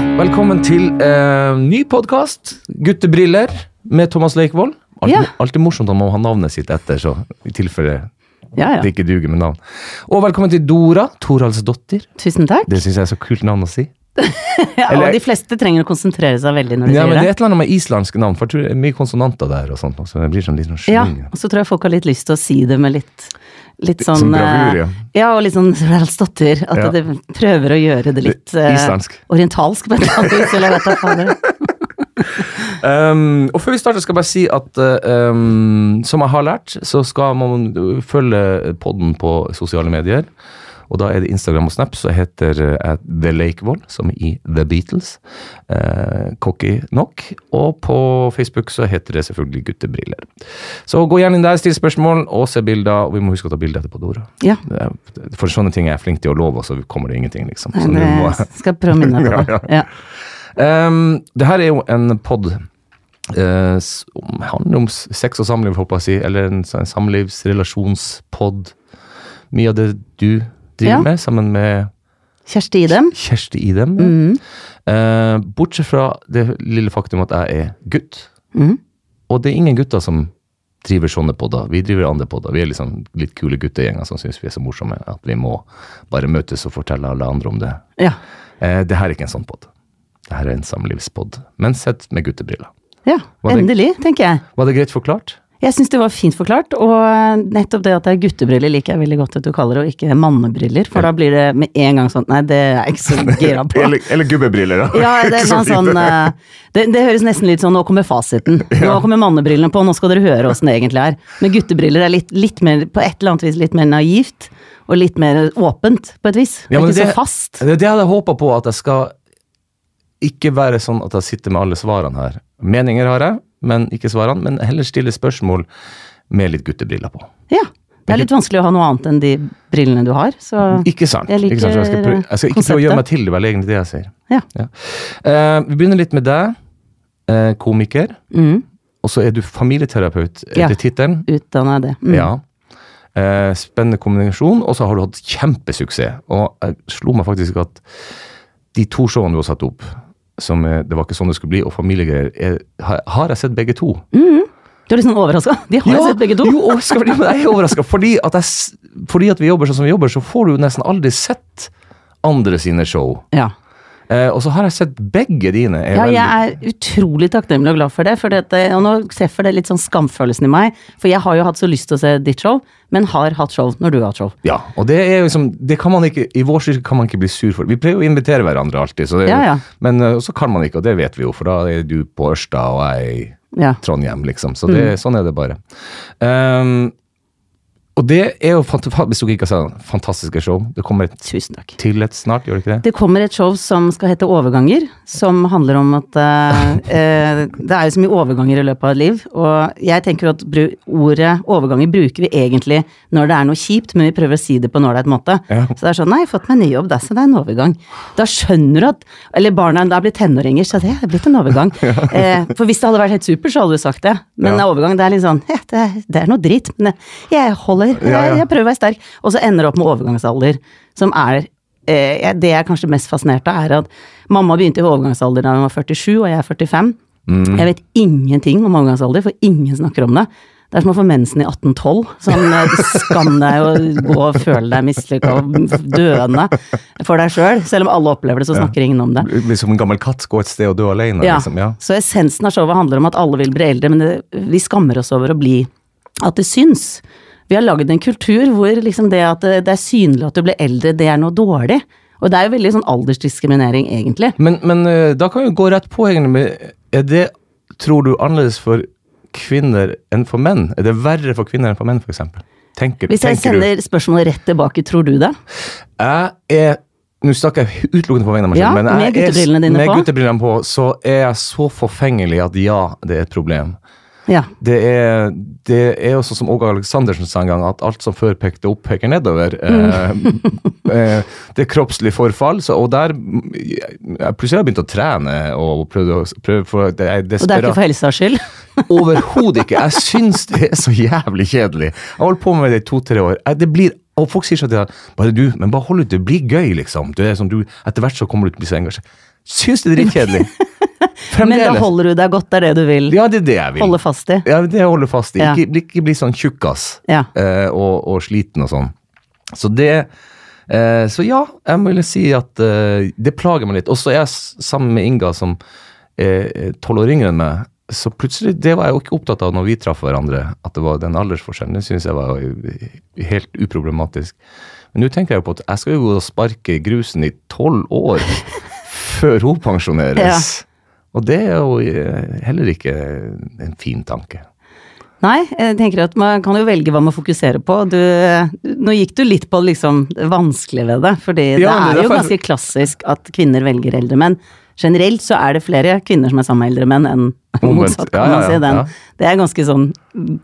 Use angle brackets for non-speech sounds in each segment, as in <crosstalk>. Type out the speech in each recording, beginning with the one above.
velkommen til eh, ny podkast, Guttebriller, med Thomas Leikvoll. Alt, Ja. alltid morsomt om å ha navnet sitt etter, så i tilfelle Ja, det ja. ikke duger med navn. Og velkommen til Dora Toralsdottir. Tusen takk. Det syns jeg er så kult navn å si. <laughs> Ja, eller- og de fleste trenger å konsentrere seg veldig når de Ja, men Det sier er det. et eller annet med islandske navn, for jeg tror det er mye konsonanter der. og sånt, så det blir sånn litt sånn Ja, sving. og så tror jeg folk har litt lyst til å si det med litt Litt sånn Som ja. eh, Ja, og litt sånn Ralsdotter. At Ja. det prøver å gjøre det litt eh, Islandsk. orientalsk på et eller annet vis, eller vet da fader. Um, og før vi starter, skal jeg bare si at um, som jeg har lært, så skal man følge podden på sosiale medier. Og da er det Instagram og Snap, så heter uh, The Lakevoll, som i The Beatles. Eh, cocky nok. Og på Facebook så heter det selvfølgelig Guttebriller. Så gå gjerne inn der, still spørsmål og se bilder. Og vi må huske å ta bilder etterpå, Dora. Ja. For sånne ting er jeg flink til å love, og så kommer det ingenting, liksom. Så Nei, må skal prøve å minne på <laughs> Ja, det. Ja. Um, det her er jo en pod eh, som handler om sex og samliv, håper jeg å si. Eller en, en samlivsrelasjonspod. Mye av det du driver Ja. med, sammen med Kjersti Idem. Kjersti Idem. ja. Mhm. Eh, bortsett fra det lille faktum at jeg er gutt. Mm. Og det er ingen gutter som driver sånne podder. Vi driver andre podder. Vi er liksom litt kule guttegjenger som syns vi er så morsomme at vi må bare møtes og fortelle alle andre om det. Ja. Eh, det her er ikke en sånn pod. Det her er en samlivspod, men sett med guttebriller. ja. Endelig, tenker jeg. Var det greit forklart? Jeg syns det var fint forklart, og nettopp det at det er guttebriller liker jeg veldig godt at du kaller det, og ikke mannebriller, for da blir det med en gang sånn Nei, det er jeg ikke så <laughs> gira på. Eller, eller gubbebriller, da. Ja, <laughs> det er sånn, sånn eh, det, det høres nesten litt sånn Nå kommer fasiten. <laughs> Nå kommer mannebrillene på, nå skal dere høre åssen det egentlig er. Men guttebriller er litt, litt mer, på et eller annet vis litt mer naivt. Og litt mer åpent, på et vis. Ja, ikke det- så fast. Det er det jeg hadde håpa på, at jeg skal ikke være sånn at jeg sitter med alle svarene her. Meninger har jeg, men ikke svarene. Men heller stille spørsmål med litt guttebriller på. Ja. Det er litt vanskelig å ha noe annet enn de brillene du har, så Ikke sant? Jeg liker ikke sant? Jeg, skal prøve, jeg skal ikke prøve å gjøre meg til det, vel egentlig det jeg sier. ja. Eh, vi begynner litt med deg, uh, komiker. Mm, Og så er du familieterapeut Ja. etter tittelen. Utdanna det. Mm. Ja. Uh, spennende kombinasjon, og så har du hatt kjempesuksess. Og jeg slo meg faktisk at de to showene du har satt opp, som eh, Det var ikke sånn det skulle bli, og familiegreier, Jeg, har, jeg sett begge to. Du er litt sånn overraska? <laughs> De har ja, sett begge to. Jo, fordi- jeg er overraska. Fordi, fordi at vi jobber sånn som vi jobber, så får du nesten aldri sett andre sine show. Ja. Eh, og så har jeg sett begge dine. Er Ja, veldig- jeg er utrolig takknemlig og glad for det, for dette, og nå treffer det litt sånn skamfølelsen i meg. For jeg har jo hatt så lyst til å se ditt show, men har hatt show når du har hatt show. Ja, og det er jo liksom, det kan man ikke, I vår styrke kan man ikke bli sur for. Vi pleier å invitere hverandre alltid, så det, Ja, ja. men eh, så kan man ikke, og det vet vi jo, for da er du på Ørsta og jeg i Ja. Trondheim, liksom. Så Mm. sånn er det bare. Um, og det er jo hvis du ikke har sett fantastiske show. Det kommer et til et snart, gjør det ikke det? Det kommer et show som skal hete Overganger, som handler om at eh, eh, det er jo så mye overganger i løpet av et liv. Og jeg tenker at ordet overganger bruker vi egentlig når det er noe kjipt, men vi prøver å si det på en ålreit måte. Ja. Så det er sånn, nei, jeg har fått meg ny jobb, da, så det er en overgang. Da skjønner du at Eller barna da blir tenåringer, så det er blitt en overgang. <laughs> eh, for hvis det hadde vært helt supert, så hadde du sagt det. Men Ja. overgang, det er litt sånn, ja, det, er- det er noe dritt, men jeg holder, Ja, ja. jeg, prøver å være sterk. Og så ender det opp med overgangsalder, som er eh, Det jeg er kanskje mest fascinert av, er at mamma begynte i overgangsalder da hun var 47, og jeg er 45. Mm. Jeg vet ingenting om overgangsalder, for ingen snakker om det. Det er som å få mensen i 1812. Sånn eh, skam deg og gå og føle deg mislykka og døende for deg sjøl. Selv. selv om alle opplever det, så snakker ingen om det. Det blir som en gammel katt, gå et sted og dø alene. Ja. Liksom. ja. Så essensen av showet handler om at alle vil bli eldre, men det, vi skammer oss over å bli At det syns. Vi har lagd en kultur hvor liksom det at det, er synlig at du blir eldre, det er noe dårlig. Og det er jo veldig sånn aldersdiskriminering, egentlig. Men, men eh, da kan vi gå rett på, egentlig. Er det, tror du, annerledes for kvinner enn for menn? Er det verre for kvinner enn for menn, f.eks.? Tenker, Hvis jeg tenker du? sender spørsmålet rett tilbake, tror du det? Jeg er Nå snakker jeg utelukkende på vegne av meg Ja, men med jeg med guttebrillene dine med på. på, så er jeg så forfengelig at ja, det er et problem. Ja. Det er, det er også som Åge Aleksandersen sa en gang, at alt som før pekte opp, peker nedover. Mm. Eh, <laughs> eh, det er kroppslig forfall, så, og der jeg, Plutselig har jeg begynt å trene og prøvd å prøve for det Og det er ikke for helsas skyld? <laughs> Overhodet ikke. Jeg syns det er så jævlig kjedelig. Jeg har holdt på med det i to-tre år. Jeg- Det blir, og folk sier sånn til deg bare du, men bare hold ut, det blir gøy, liksom. Det er som du, etter hvert så kommer du til å bli så engasjert. Syns det er <laughs> dritkjedelig. <laughs> Men da holder du deg godt, det er det du vil Ja, det er det jeg vil. holde fast i. Ja, det jeg holder fast i. Ja. Ikke, ikke bli sånn tjukkas Ja. eh, og, og sliten og sånn. Så det eh, Så ja, jeg vil si at eh, det plager meg litt. Og så er jeg sammen med Inga, som er tolv år yngre enn meg. Så plutselig, Det var jeg jo ikke opptatt av når vi traff hverandre, at det var den aldersforskjellen. Det syns jeg var helt uproblematisk. Men nå tenker jeg jo på at jeg skal jo gå og sparke grusen i tolv år <laughs> før hun pensjoneres. Og det er jo eh, heller ikke en fin tanke. Nei, jeg tenker at man kan jo velge hva man fokuserer på. Du, nå gikk du litt på liksom det vanskelige ved det, fordi Ja, det, det det er er jo derfor- ganske klassisk at kvinner velger eldre menn. Generelt så er det flere kvinner som er sammen med eldre menn enn <laughs> motsatt, kan man si. Den. Det er ganske sånn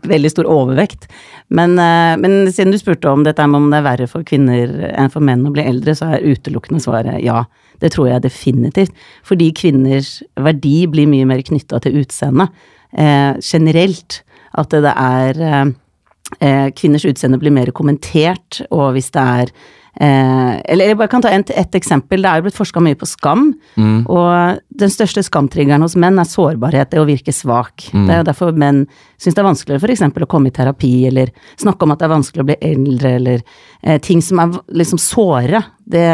veldig stor overvekt. Men, eh, men siden du spurte om dette med om det er verre for kvinner enn for menn å bli eldre, så er utelukkende svaret ja. Det tror jeg definitivt. Fordi kvinners verdi blir mye mer knytta til utseendet. Eh, generelt. At det er eh, eh, Kvinners utseende blir mer kommentert, og hvis det er eh, Eller jeg bare kan ta et, et eksempel. Det er jo blitt forska mye på skam. Og den største skamtriggeren hos menn er sårbarhet, det å virke svak. Det er jo derfor menn syns det er vanskeligere f.eks. å komme i terapi, eller snakke om at det er vanskelig å bli eldre, eller eh, ting som er liksom såre. Det,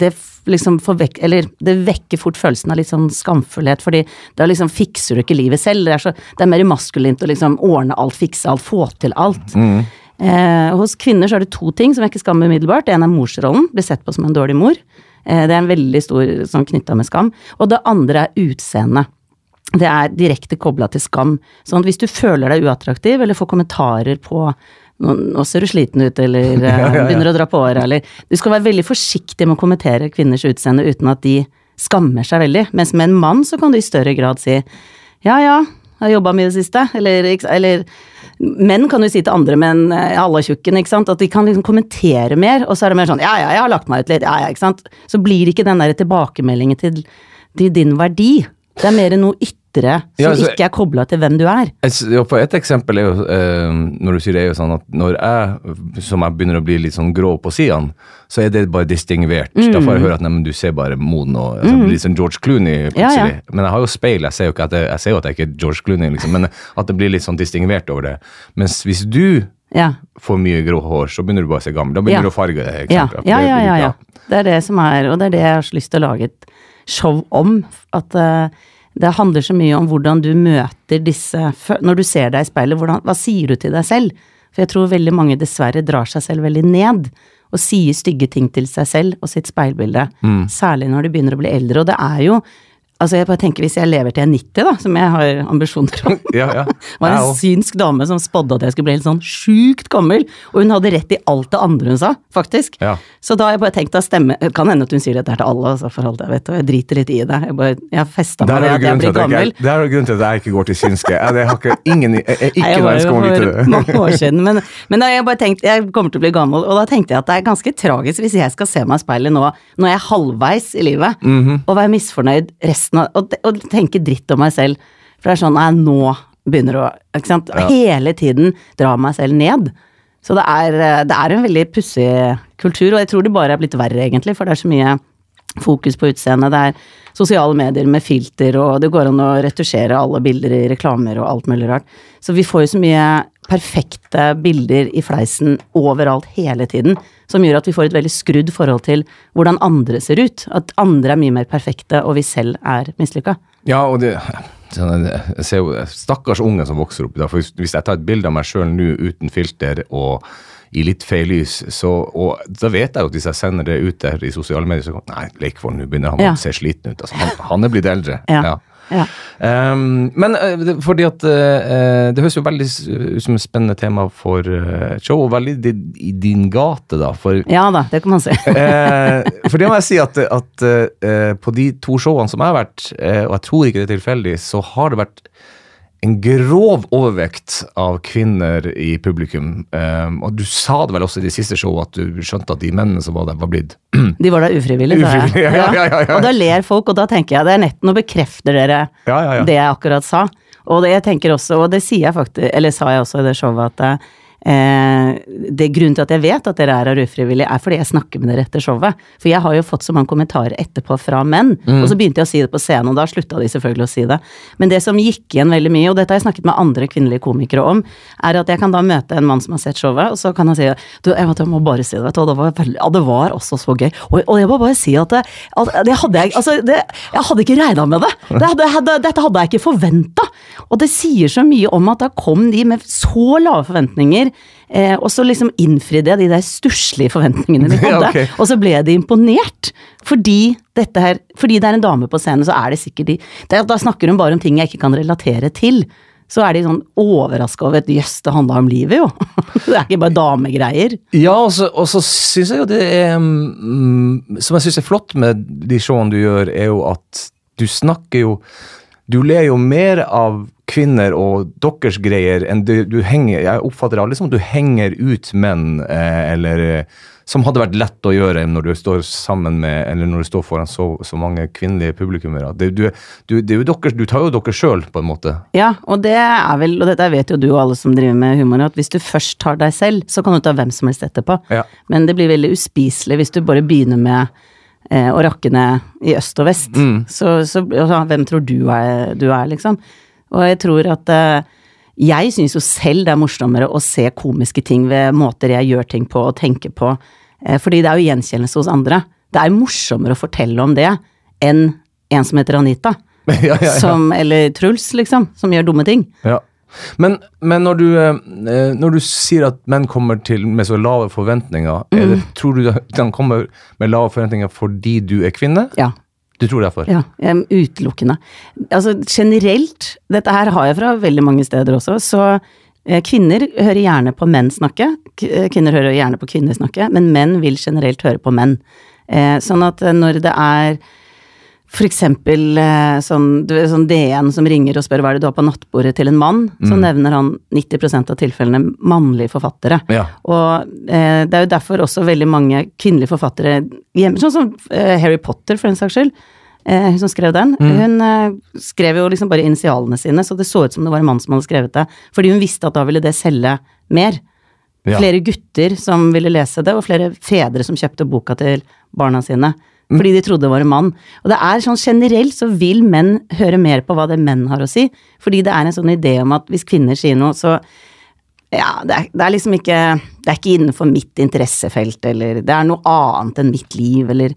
det liksom forvek, eller det vekker fort følelsen av litt sånn skamfullhet, fordi da liksom fikser du ikke livet selv. Det er, så, det er mer maskulint å liksom ordne alt, fikse alt, få til alt. Eh, hos kvinner så er det to ting som vekker skam umiddelbart. Det ene er morsrollen, blir sett på som en dårlig mor. Eh, det er en veldig stor sånn knytta med skam. Og det andre er utseendet. Det er direkte kobla til skam. Sånn at hvis du føler deg uattraktiv, eller får kommentarer på nå, ser du sliten ut, eller <laughs> eh, begynner å dra på åra, eller Du skal være veldig forsiktig med å kommentere kvinners utseende uten at de skammer seg veldig. Mens med en mann så kan du i større grad si ja ja, jeg har jobba mye i det siste, eller, eller Menn kan jo si til andre, menn, eh, alle tjukken, ikke sant. At de kan liksom kommentere mer, og så er det mer sånn ja ja, jeg har lagt meg ut litt, ja ja, ikke sant. Så blir det ikke den der tilbakemeldingen til, til din verdi. Det er mer noe ytre som Ja, altså- ikke er kobla til hvem du er. Ja, for et eksempel er jo, eh, når du sier det, er jo sånn at når jeg, som jeg begynner å bli litt sånn grå på sidene, så er det bare distingvert. Da får jeg høre at nei, men du ser bare moden og altså, litt sånn George Clooney plutselig. ja. Men jeg har jo speil, jeg ser jo jeg, jeg ser jo at jeg ikke er George Clooney, liksom, men at det blir litt sånn distingvert over det. Mens hvis du Ja. får mye grå hår, så begynner du bare å se gammel. Da begynner Ja. du å farge det. Ja, ja, ja, ja, ja. Det er det som er, og det er det jeg har så lyst til å lage et show om. At eh, det handler så mye om hvordan du møter disse Når du ser deg i speilet, hvordan, hva sier du til deg selv? For jeg tror veldig mange dessverre drar seg selv veldig ned. Og sier stygge ting til seg selv og sitt speilbilde. Særlig når de begynner å bli eldre. Og det er jo Altså jeg bare tenker Hvis jeg lever til jeg er 90, da, som jeg har ambisjoner om <laughs> Ja, ja. <laughs> det var en synsk dame som spådde at jeg skulle bli helt sånn sjukt gammel, og hun hadde rett i alt det andre hun sa, faktisk. Ja. Så da har jeg bare tenkt å stemme Det kan hende at hun sier dette her til alle, altså, for alt jeg vet, og jeg driter litt i det. Jeg, bare, jeg har festa meg er ved at jeg blir gammel. ikke- der er det grunnen til at jeg ikke går til synske. Jeg, har ikke, ingen, jeg, jeg, ikke Nei, jeg var jo for til det. mange år siden, men, men da har jeg bare tenkt jeg kommer til å bli gammel, og da tenkte jeg at det er ganske tragisk hvis jeg skal se meg i speilet nå, når jeg er halvveis i livet, Mhm. og være misfornøyd resten av og, og tenke dritt om meg selv. For det er sånn nei, nå begynner å ikke sant? Hele tiden dra meg selv ned. Så det er, eh, det er en veldig pussig kultur, og jeg tror det bare er blitt verre, egentlig, for det er så mye fokus på utseendet. Det er sosiale medier med filter, og det går an å retusjere alle bilder i reklamer og alt mulig rart. Så vi får jo så mye perfekte bilder i fleisen overalt hele tiden, som gjør at vi får et veldig skrudd forhold til hvordan andre ser ut. At andre er mye mer perfekte, og vi selv er mislykka. Ja, og det sånn, jeg ser jo Stakkars unge som vokser opp i dag. For hvis- jeg tar et bilde av meg sjøl nå uten filter og i litt feil lys, så og da vet jeg jo at hvis jeg sender det ut der i sosiale medier, så Nei, Leikvoll, nå begynner han Ja. å se sliten ut. Altså, han, han er blitt eldre. Ja. Ja. Um, men eh, fordi at uh, Det høres jo veldig ut som et spennende tema for et show, og veldig di- i din gate, da. For <laughs> ja da, det kan man si. uh, <laughs> for det må jeg si at, at uh, på de to showene som jeg har vært, og jeg tror ikke det er tilfeldig, så har det vært en grov overvekt av kvinner i publikum. Um, og du sa det vel også i de siste show at du skjønte at de mennene som var der, var blitt De var der ufrivillig. Ufrivillig, <laughs> ja, ja, ja. Og da ler folk, og da tenker jeg det er nett, nå bekrefter dere det jeg akkurat sa. Og det jeg tenker også, og det sier jeg faktisk, eller sa jeg også i det showet, at Eh, det Grunnen til at jeg vet at dere er her ufrivillig, er fordi jeg snakker med dere etter showet. For jeg har jo fått så mange kommentarer etterpå fra menn, og så begynte jeg å si det på scenen, og da slutta de selvfølgelig å si det. Men det som gikk igjen veldig mye, og dette har jeg snakket med andre kvinnelige komikere om, er at jeg kan da møte en mann som har sett showet, og så kan han si du, jeg, vet, jeg må bare si det, vet du, og det var, veldig, ja, det var også så gøy. Og, og jeg må bare si at det, at det hadde jeg Altså, det, jeg hadde ikke regna med det. det hadde, dette hadde jeg ikke forventa. Og det sier så mye om at da kom de med så lave forventninger. Eh, og så liksom innfridde jeg de der stusslige forventningene de <laughs> hadde. okay. Og så ble de imponert. Fordi, dette her, fordi det er en dame på scenen, så er det sikkert de det, Da snakker hun bare om ting jeg ikke kan relatere til. Så er de sånn overraska over at jøss, det handla om livet, jo. <laughs> det er ikke bare damegreier. Ja, og så, og så syns jeg jo det er mm, Som jeg syns er flott med de showene du gjør, er jo at du snakker jo Du ler jo mer av kvinner og deres greier enn du, du henger Jeg oppfatter det aldri som at du henger ut menn, eh, eller eh, Som hadde vært lett å gjøre når du står sammen med Eller når du står foran så, så mange kvinnelige publikummere. Det, du, du, det dere, du tar jo dere sjøl, på en måte. Ja, og det er vel, og dette vet jo du og alle som driver med humor, at hvis du først tar deg selv, så kan du ta hvem som helst etterpå. Ja. Men det blir veldig uspiselig hvis du bare begynner med eh, å rakke ned i øst og vest. Så, så altså, hvem tror du er, du er, liksom? Og jeg tror at eh, Jeg syns jo selv det er morsommere å se komiske ting ved måter jeg gjør ting på og tenker på, eh, fordi det er jo gjenkjennelse hos andre. Det er morsommere å fortelle om det enn en som heter Anita. <laughs> ja, ja, ja. Som, eller Truls, liksom, som gjør dumme ting. Ja. Men, men når, du, eh, når du sier at menn kommer til med så lave forventninger, er Mm. det, tror du de kommer med lave forventninger fordi du er kvinne? Ja. Du tror derfor? Ja, utelukkende. Altså generelt, dette her har jeg fra veldig mange steder også, så eh, kvinner hører gjerne på menn snakke. Eh, Kvinner hører gjerne på kvinner snakke, men menn vil generelt høre på menn. Eh, sånn at når det er for eksempel eh, sånn, sånn DN som ringer og spør hva er det du har på nattbordet til en mann, så nevner han 90% av tilfellene mannlige forfattere. Ja. Og eh, det er jo derfor også veldig mange kvinnelige forfattere hjemme, sånn som eh, Harry Potter for den saks skyld, eh, hun som skrev den, hun eh, skrev jo liksom bare initialene sine, så det så ut som det var en mann som hadde skrevet det, fordi hun visste at da ville det selge mer. Ja. Flere gutter som ville lese det, og flere fedre som kjøpte boka til barna sine. Fordi de trodde det var en mann. Og det er sånn generelt så vil menn høre mer på hva det menn har å si. Fordi det er en sånn idé om at hvis kvinner sier noe, så ja, det er, det er liksom ikke Det er ikke innenfor mitt interessefelt, eller det er noe annet enn mitt liv, eller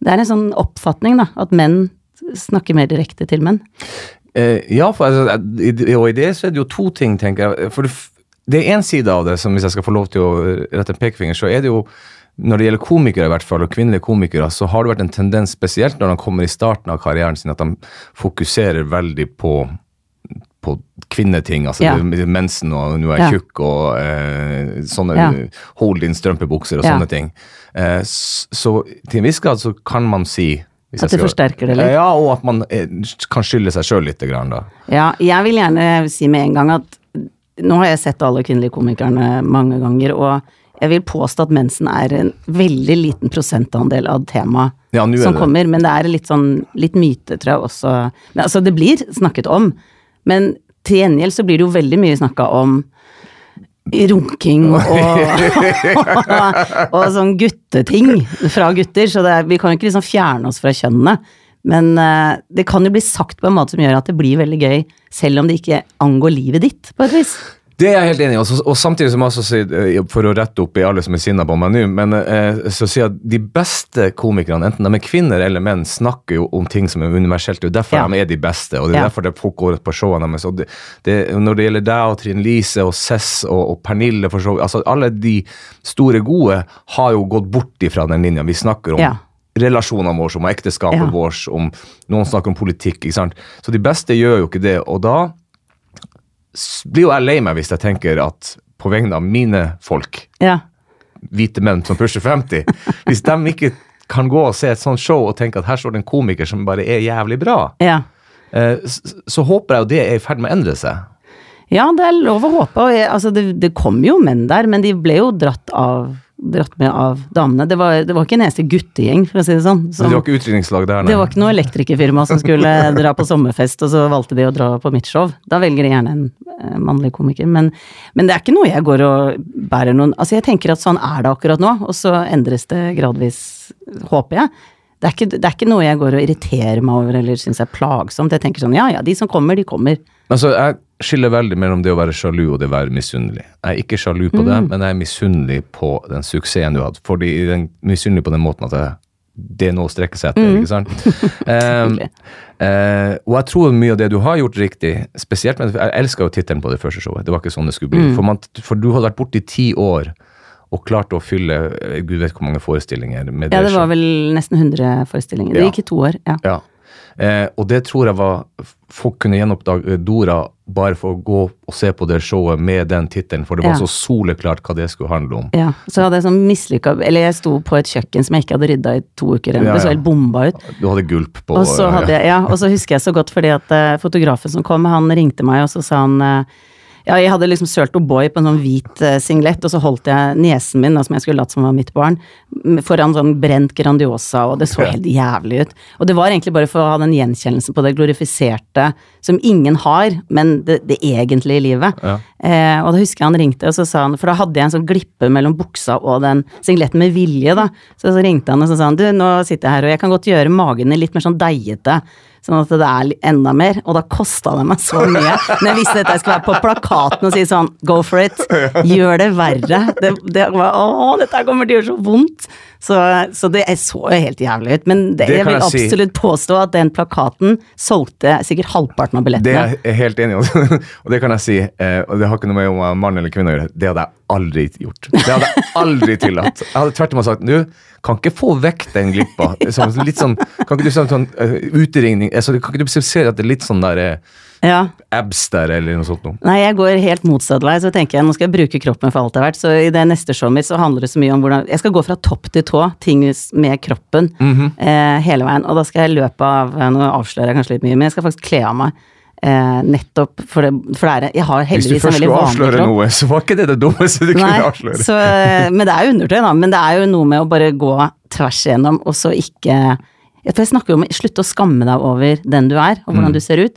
Det er en sånn oppfatning, da, at menn snakker mer direkte til menn. Eh, ja, for, altså, i- og i det så er det jo to ting, tenker jeg. For det, det er én side av det, som hvis jeg skal få lov til å rette en pekefinger, så er det jo når det gjelder komikere, i hvert fall, og kvinnelige komikere, så har det vært en tendens, spesielt når de kommer i starten av karrieren sin, at de fokuserer veldig på, på kvinneting. Altså Ja. mensen og 'nå er jeg Ja. tjukk' og eh, sånne Ja. 'hold din strømpebukser' og Ja. sånne ting. Eh, så til en viss grad så kan man si At det forsterker det litt? Ja, og at man eh, kan skylde seg sjøl litt. Grann, da. Ja, jeg vil gjerne si med en gang at nå har jeg sett alle kvinnelige komikerne mange ganger, og jeg vil påstå at mensen er en veldig liten prosentandel av temaet Ja, som kommer, men det er litt sånn litt myte, tror jeg også. Men altså, det blir snakket om, men til gjengjeld så blir det jo veldig mye snakka om runking <laughs> og, og sånn gutteting fra gutter, så det er, vi kan jo ikke liksom fjerne oss fra kjønnene. Men uh, det kan jo bli sagt på en måte som gjør at det blir veldig gøy, selv om det ikke angår livet ditt, på et vis. Det er jeg helt enig i, og og samtidig som jeg også sier, eh, for å rette opp i alle som er sinna på meg nå, men eh, så sier jeg at de beste komikerne, enten de er kvinner eller menn, snakker jo om ting som er universelt. Det er derfor Ja. de er de beste, og det er Ja. derfor det folk går på showene deres. Det, det, når det gjelder deg og Trine Lise og Cess og, og Pernille, for så vidt, altså alle de store gode har jo gått bort ifra den linja. Vi snakker om Ja. relasjonene våre, om ekteskapet Ja. vårt, om noen snakker om politikk. ikke sant? Så de beste gjør jo ikke det, og da blir jo jeg lei meg hvis jeg tenker at på vegne av mine folk, Ja. hvite menn som pusher 50, <laughs> hvis de ikke kan gå og se et sånt show og tenke at her står det en komiker som bare er jævlig bra, Ja. så, så håper jeg jo det er i ferd med å endre seg. Ja, det er lov å håpe. Jeg, altså, det, det kom jo menn der, men de ble jo dratt av dratt med av damene. Det var, det var ikke en eneste guttegjeng, for å si det sånn. Som- det var ikke utdrikningslag der, nei? det var ikke noe elektrikerfirma som skulle <laughs> dra på sommerfest, og så valgte de å dra på mitt show. Da velger de gjerne en eh, mannlig komiker. Men, men det er ikke noe jeg går og bærer noen Altså, jeg tenker at sånn er det akkurat nå, og så endres det gradvis, håper jeg. Det er, ikke, det er ikke noe jeg går og irriterer meg over eller syns er plagsomt. Jeg tenker sånn ja ja, de som kommer, de kommer. Altså, jeg skiller veldig mellom det å være sjalu og det å være misunnelig. Jeg er ikke sjalu på Mm. det, men jeg er misunnelig på den suksessen du hadde. Fordi den, misunnelig på den måten at jeg, det er noe å strekke seg etter, Mm. ikke sant? <laughs> um, uh, og jeg tror mye av det du har gjort riktig, spesielt med Jeg elska jo tittelen på det første showet. Det var ikke sånn det skulle bli. Mm. For, man, for du hadde vært borte i ti år og klarte å fylle eh, gud vet hvor mange forestillinger med det. Ja, det var vel nesten 100 forestillinger. Det Ja. gikk i to år, ja. Ja. Eh, og det tror jeg var Folk kunne gjenoppdage Dora bare for å gå og se på det showet med den tittelen, for det var Ja. så soleklart hva det skulle handle om. Ja, så hadde jeg sånn mislykka Eller jeg sto på et kjøkken som jeg ikke hadde rydda i to uker. Ja, Det så helt bomba ut. Du hadde gulp på Og så, hadde jeg, ja, og så husker jeg så godt fordi at eh, fotografen som kom, han ringte meg, og så sa han eh, ja, jeg hadde liksom sølt O'boy på en sånn hvit eh, singlet, og så holdt jeg niesen min, som jeg skulle latt som var mitt barn, foran sånn brent Grandiosa, og det så helt jævlig ut. Og det var egentlig bare for å ha den gjenkjennelsen på det glorifiserte som ingen har, men det, det egentlige livet. Ja. Eh, og da husker jeg han ringte, og så sa han, for da hadde jeg en sånn glippe mellom buksa og den singletten med vilje, da. Så, så ringte han og så sa han, du, nå sitter jeg her, og jeg kan godt gjøre magen din litt mer sånn deigete. Sånn at det er enda mer, og da kosta det meg så mye. Når jeg visste at jeg skulle være på plakaten og si sånn, go for it, gjør det verre. Det, det var, å, dette kommer til å gjøre så vondt. Så, så det så jo helt jævlig ut. Men det, Det jeg vil jeg si. absolutt påstå at den plakaten solgte sikkert halvparten av billettene. Det er jeg helt enig i, <laughs> og det kan jeg si. Eh, og det har ikke noe med om jeg er mann eller kvinne å gjøre. Det hadde jeg aldri gjort. Det hadde jeg aldri tillatt. Jeg hadde tvert imot sagt du kan ikke få vekk den glippa. Sånn, litt sånn, kan ikke du sånn, sånn uh, uteringning altså, Kan ikke du se at det er litt sånn der eh, Ja. abs der, eller noe sånt noe? Nei, jeg går helt motsatt vei, så tenker jeg nå skal jeg bruke kroppen for alt det er verdt. Så i det neste showet mitt så handler det så mye om hvordan Jeg skal gå fra topp til tå, ting med kroppen, eh, hele veien. Og da skal jeg i løpet av eh, Nå avslører jeg kanskje litt mye, men jeg skal faktisk kle av meg. Eh, nettopp for det, for det er Jeg har Hvis du først skulle avsløre noe, så var ikke det det dummeste du kunne avsløre. så, eh, men det er undertøy, da. Men det er jo noe med å bare gå tvers igjennom, og så ikke For jeg snakker jo om slutte å skamme deg over den du er, og Mm. hvordan du ser ut.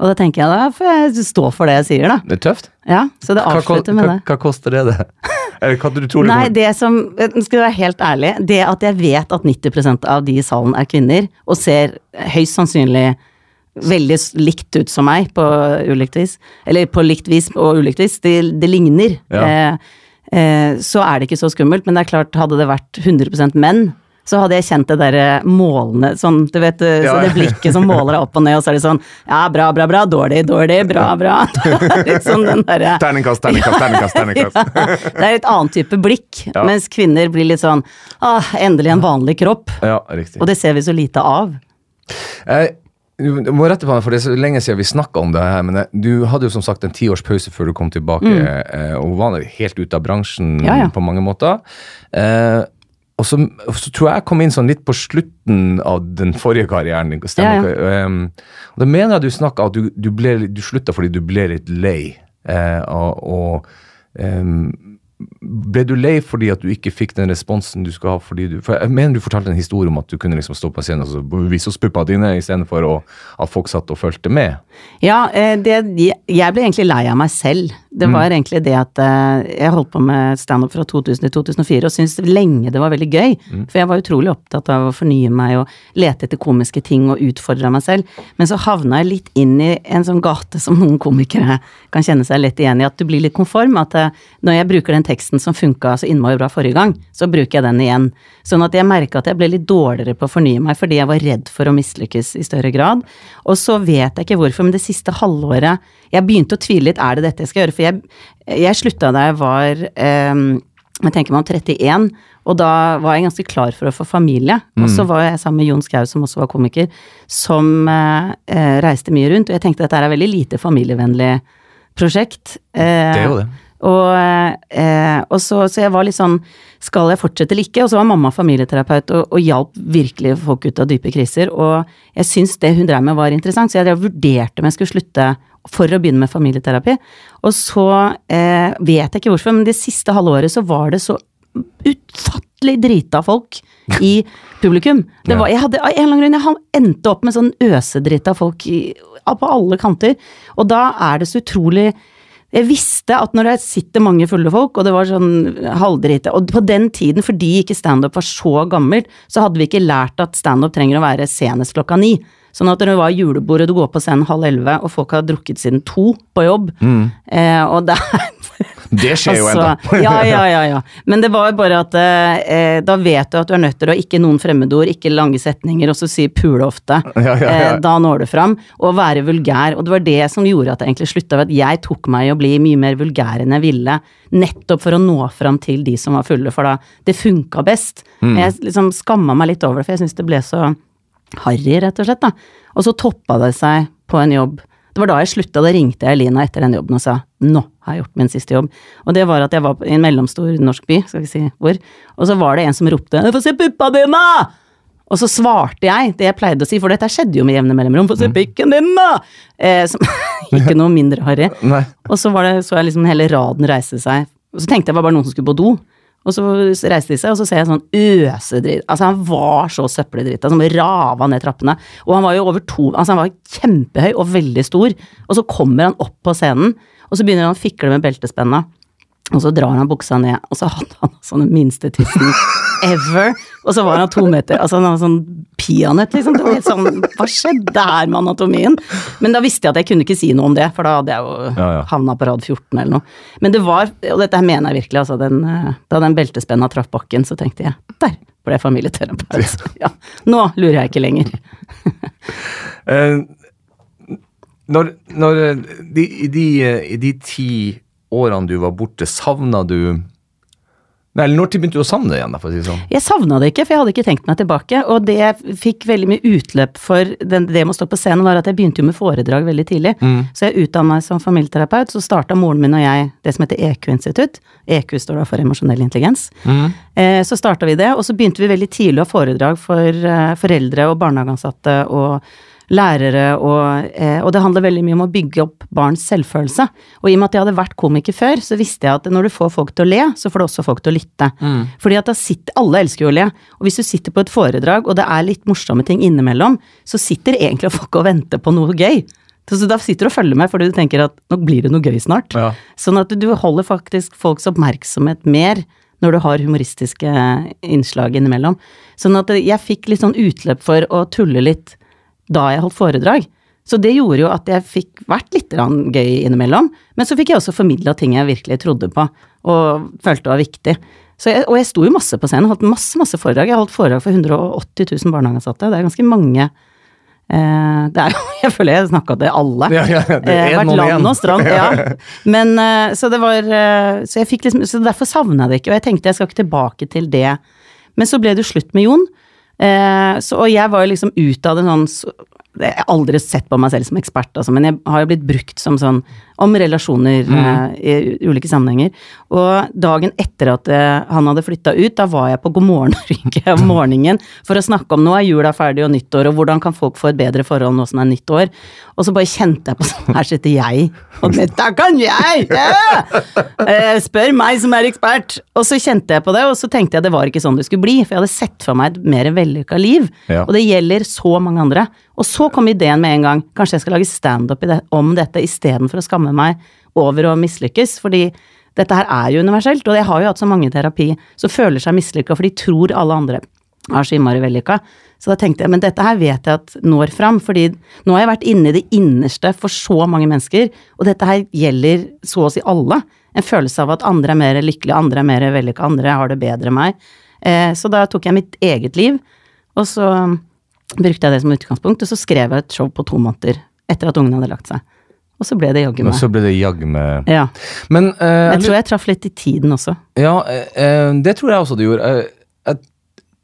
Og da tenker jeg da får jeg stå for det jeg sier, da. Det er tøft. Ja, så det Hva, avslutter med hva, det. hva koster det det? <laughs> Eller hva du tror det Nei, det som Skal jeg være helt ærlig, det at jeg vet at 90% av de i salen er kvinner, og ser høyst sannsynlig veldig likt ut som meg på ulikt vis, eller på likt vis og ulikt vis, det, det ligner, Ja. eh, eh, så er det ikke så skummelt. Men det er klart, hadde det vært 100% menn, så hadde jeg kjent det derre målende sånn, du vet, eh, Ja. så det blikket som måler deg opp og ned, og så er det sånn ja, bra, bra, bra, dårlig, dårlig, bra, bra. <laughs> Litt sånn den derre Terningkast, terningkast, terningkast. terningkast. <laughs> det er et annet type blikk, Ja. mens kvinner blir litt sånn ah, endelig en vanlig kropp. Ja, riktig. Og det ser vi så lite av. Jeg jeg må rette på meg, for det er så lenge siden vi snakka om det her. Men du hadde jo som sagt en tiårs pause før du kom tilbake, mm. og var helt ute av bransjen. Ja, ja. på mange måter. Eh, og så, så tror jeg jeg kom inn sånn litt på slutten av den forrige karrieren. Stemmer Ja. Um, og da mener jeg du snakka at du, du, ble, du slutta fordi du ble litt lei. Eh, og og um, ble du lei fordi at du ikke fikk den responsen du skulle ha? fordi du, for Jeg mener du fortalte en historie om at du kunne liksom stå på scenen og vise oss puppene dine istedenfor at folk satt og fulgte med. Ja, eh, det, jeg ble egentlig lei av meg selv. Det var egentlig det at eh, jeg holdt på med standup fra 2000 til 2004 og syntes lenge det var veldig gøy. For jeg var utrolig opptatt av å fornye meg og lete etter komiske ting og utfordre meg selv. Men så havna jeg litt inn i en sånn gate som noen komikere kan kjenne seg lett igjen i. At du blir litt konform. At eh, når jeg bruker den teksten som funka så innmari bra forrige gang, så bruker jeg den igjen. Sånn at jeg merka at jeg ble litt dårligere på å fornye meg fordi jeg var redd for å mislykkes i større grad. Og så vet jeg ikke hvorfor, men det siste halvåret Jeg begynte å tvile litt, er det dette jeg skal gjøre? Jeg, jeg slutta da jeg var eh, jeg tenker meg om 31, og da var jeg ganske klar for å få familie. Og så var jeg sammen med Jon Skau, som også var komiker, som eh, eh, reiste mye rundt. Og jeg tenkte at dette er veldig lite familievennlig prosjekt. Eh, Det er jo det. og, eh, og så, så jeg var litt sånn Skal jeg fortsette eller ikke? Og så var mamma familieterapeut og, og hjalp virkelig folk ut av dype kriser. Og jeg syns det hun drev med var interessant, så jeg vurderte om jeg skulle slutte for å begynne med familieterapi. Og så eh, vet jeg ikke hvorfor, men det siste halvåret så var det så utfattelig drita folk i publikum. Det var, jeg hadde, en eller annen grunn, jeg endte opp med sånn øsedrita folk i, på alle kanter. Og da er det så utrolig jeg visste at når det sitter mange fulle folk, og det var sånn halvdrite Og på den tiden, fordi ikke standup var så gammelt, så hadde vi ikke lært at standup trenger å være senest klokka ni. Sånn at når det var julebord og du går på scenen halv elleve, og folk har drukket siden to på jobb eh, Og det <laughs> Det skjer jo ennå. Altså, ja, ja, ja, ja. Men det var bare at eh, da vet du at du er nødt til å ikke noen fremmedord, ikke lange setninger, og så si pule ofte. Ja, ja, ja. Eh, da når du fram. Og være vulgær. Og det var det som gjorde at jeg egentlig slutta ved at jeg tok meg i å bli mye mer vulgær enn jeg ville. Nettopp for å nå fram til de som var fulle, for da det funka best. Mm. Jeg liksom skamma meg litt over det, for jeg syns det ble så harry, rett og slett. da. Og så toppa det seg på en jobb. Det var da jeg slutta, da ringte jeg Elina etter den jobben og sa nå har jeg gjort min siste jobb. Og det var at jeg var i en mellomstor norsk by, skal vi si hvor, og så var det en som ropte 'få se puppa dine'! Og så svarte jeg det jeg pleide å si, for dette skjedde jo med jevne mellomrom. 'Få se pikken din, da!' Eh, som, <laughs> ikke noe mindre harry. Og så var det, så jeg liksom hele raden reise seg. Og så tenkte jeg det var bare noen som skulle på do. Og så reiste de seg, og så ser jeg sånn øsedritt Altså, han var så søppeldrita, som rava ned trappene. Og han var jo over to Altså, han var kjempehøy og veldig stor. Og så kommer han opp på scenen, og så begynner han å fikle med beltespenna. Og så drar han buksa ned, og så hadde han sånn den minste tissen ever. Og så var han to meter Altså, han hadde sånn peanøtt, liksom. Det var helt sånn Hva skjedde her med anatomien? Men da visste jeg at jeg kunne ikke si noe om det, for da hadde jeg jo Ja, ja. havna på rad 14 eller noe. Men det var, og dette her mener jeg virkelig, altså, den, da den beltespenna traff bakken, så tenkte jeg der ble jeg familieterapeut. Ja, nå lurer jeg ikke lenger. Eh, når når de, de, de ti årene du var borte, savna du Nei, eller når begynte du å savne det igjen, for å si det sånn? Jeg savna det ikke, for jeg hadde ikke tenkt meg tilbake. Og det jeg fikk veldig mye utløp for den, det med å stå på scenen, var at jeg begynte jo med foredrag veldig tidlig. Så jeg utdanna meg som familieterapeut. Så starta moren min og jeg det som heter EQ-institutt. EQ står da for emosjonell intelligens. Eh, så starta vi det, og så begynte vi veldig tidlig å ha foredrag for eh, foreldre og barnehageansatte og lærere, og, eh, og det handler veldig mye om å bygge opp barns selvfølelse. Og i og med at jeg hadde vært komiker før, så visste jeg at når du får folk til å le, så får du også folk til å lytte. Fordi at da sitter, alle elsker jo å le, og hvis du sitter på et foredrag, og det er litt morsomme ting innimellom, så sitter egentlig folk og venter på noe gøy. Så da sitter du og følger med fordi du tenker at nå blir det noe gøy snart. Ja. Sånn at du holder faktisk folks oppmerksomhet mer når du har humoristiske innslag innimellom. Sånn at jeg fikk litt sånn utløp for å tulle litt da jeg holdt foredrag. Så det gjorde jo at jeg fikk vært litt gøy innimellom. Men så fikk jeg også formidla ting jeg virkelig trodde på og følte var viktig. Så jeg, og jeg sto jo masse på scenen, holdt masse masse foredrag. Jeg holdt foredrag for 180 000 barnehageansatte. Det er ganske mange. Eh, det er jo, <laughs> jeg føler jeg snakka til alle. Ja, ja, det er Eh, vært land igjen. og strand, ja. <laughs> Men eh, så det var eh, Så jeg fikk liksom Så derfor savna jeg det ikke, og jeg tenkte jeg skal ikke tilbake til det. Men så ble det jo slutt med Jon. Eh, så, og jeg var jo liksom ut av det sånn så, Jeg har aldri sett på meg selv som ekspert, altså, men jeg har jo blitt brukt som sånn om relasjoner eh, i ulike sammenhenger. Og dagen etter at eh, han hadde flytta ut, da var jeg på God morgen Norge om <laughs> morgenen for å snakke om nå er jula ferdig og nyttår, og hvordan kan folk få et bedre forhold nå som det er nytt år. Og så bare kjente jeg på <laughs> sånn, her sitter jeg, og dette kan jeg! Yeah! Eh, spør meg som er ekspert! Og så kjente jeg på det, og så tenkte jeg det var ikke sånn det skulle bli, for jeg hadde sett for meg et mer vellykka liv. Ja. Og det gjelder så mange andre. Og så kom ideen med en gang, kanskje jeg skal lage standup om dette istedenfor å skamme meg over å mislykkes, fordi dette her er jo universelt, og jeg har jo hatt så mange i terapi som føler seg mislykka, for de tror alle andre er så innmari vellykka. Så da tenkte jeg, men dette her vet jeg at når fram, fordi nå har jeg vært inne i det innerste for så mange mennesker, og dette her gjelder så å si alle. En følelse av at andre er mer lykkelige, andre er mer vellykka, andre har det bedre enn meg. Eh, så da tok jeg mitt eget liv, og så brukte jeg det som utgangspunkt, og så skrev jeg et show på to måneder etter at ungene hadde lagt seg. Og så ble det jaggu Og meg. så ble det jaggu med Ja. Men uh, Jeg tror jeg traff litt i tiden også. Ja, uh, det tror jeg også du gjorde. Uh,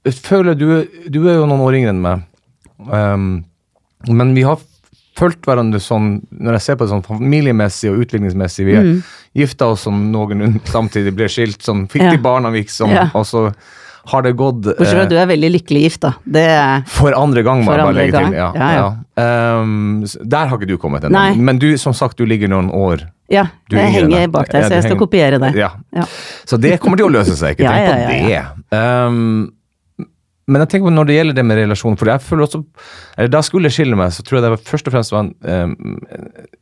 jeg, føler du, du er jo noen år yngre enn meg. Um, men vi har fulgt hverandre sånn, når jeg ser på det sånn familiemessig og utviklingsmessig Vi mm. gifta oss sånn noenlunde samtidig, ble skilt, sånn, fikk Ja. de barna liksom, Ja. og så har det gått Bortsett fra eh, at du er veldig lykkelig gift, da. Det For andre gang, må jeg bare legge gang. til. Ja, Ja, ja. Um, der har ikke du kommet ennå. Men du, som sagt, du ligger noen år Ja, Du jeg henger deg. bak deg, så jeg jeg skal kopiere det. Ja. Ja. Så det kommer til å løse seg, ikke <laughs> tenk på det. Um, men jeg tenker på når det gjelder det med relasjon, for jeg føler også eller Da jeg skulle skille meg, så tror jeg det var først og fremst var en, um,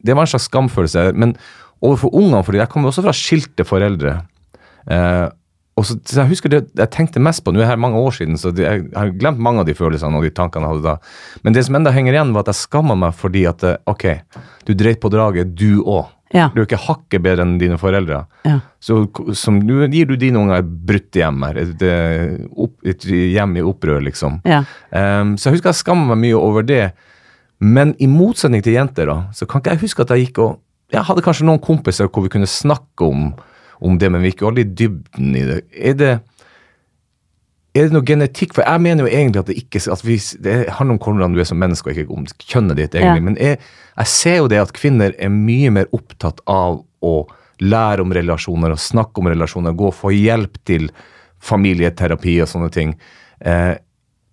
Det var en slags skamfølelse. Men overfor ungene, for jeg kommer også fra skilte foreldre. Eh, og så, så Jeg husker det jeg tenkte mest på, nå er det her mange år siden, så jeg har glemt mange av de følelsene og de tankene jeg hadde da. Men det som enda henger igjen, var at jeg skamma meg fordi at eh, ok, du dreit på draget, du òg. Ja. Du er ikke hakket bedre enn dine foreldre. Ja. Så som, nå gir du dine unger et brutt hjem her. Et, et, et hjem i opprør, liksom. Ja. Um, så jeg husker jeg skammer meg mye over det. Men i motsetning til jenter, da, så kan ikke jeg huske at jeg gikk og Jeg hadde kanskje noen kompiser hvor vi kunne snakke om, om det, men vi jo aldri i dybden i det. Er det er det noe genetikk? For jeg mener jo egentlig at det ikke at vi, det handler om hvordan du er som menneske, og ikke om kjønnet ditt, egentlig. Ja. Men jeg, jeg ser jo det at kvinner er mye mer opptatt av å lære om relasjoner og snakke om relasjoner, gå og få hjelp til familieterapi og sånne ting. Eh,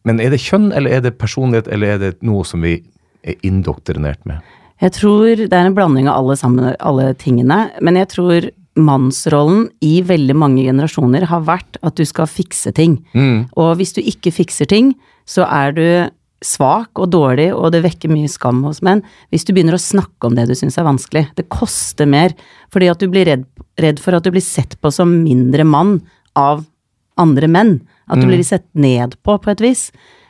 men er det kjønn, eller er det personlighet, eller er det noe som vi er indoktrinert med? Jeg tror det er en blanding av alle, sammen, alle tingene, men jeg tror mannsrollen i veldig mange generasjoner har vært at du skal fikse ting. Og hvis du ikke fikser ting, så er du svak og dårlig, og det vekker mye skam hos menn. Hvis du begynner å snakke om det du syns er vanskelig. Det koster mer, fordi at du blir redd, redd for at du blir sett på som mindre mann av andre menn. At du blir sett ned på, på et vis.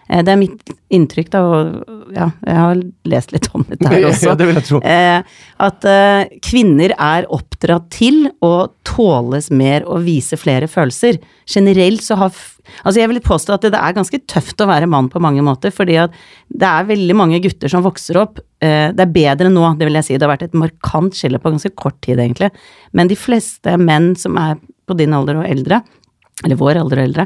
Eh, Det er mitt inntrykk, da, og ja, jeg har lest litt om dette her <laughs> også. Ja, det vil jeg tro. Eh, at eh, kvinner er oppdratt til å tåles mer og vise flere følelser. Generelt så har Altså jeg vil påstå at det, er ganske tøft å være mann på mange måter, fordi at det er veldig mange gutter som vokser opp. Det er bedre nå, det vil jeg si. Det har vært et markant skille på ganske kort tid, egentlig. Men de fleste menn som er på din alder og eldre, eller vår alder og eldre,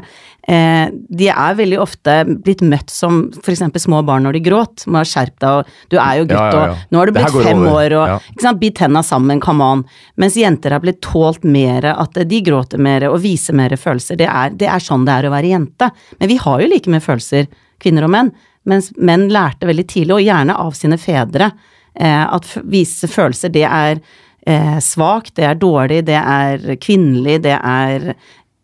eh, de er veldig ofte blitt møtt som f.eks. små barn når de gråt. Må skjerpe deg, og du er jo gutt, Ja, ja, ja. og nå har du blitt fem over. år, og ikke sant, bit tenna sammen, come on. Mens jenter har blitt tålt mer, at de gråter mer og viser mer følelser. Det er, det er sånn det er å være jente. Men vi har jo like mye følelser, kvinner og menn. Mens menn lærte veldig tidlig, og gjerne av sine fedre, eh, at vise følelser, det er eh, svakt, det er dårlig, det er kvinnelig, det er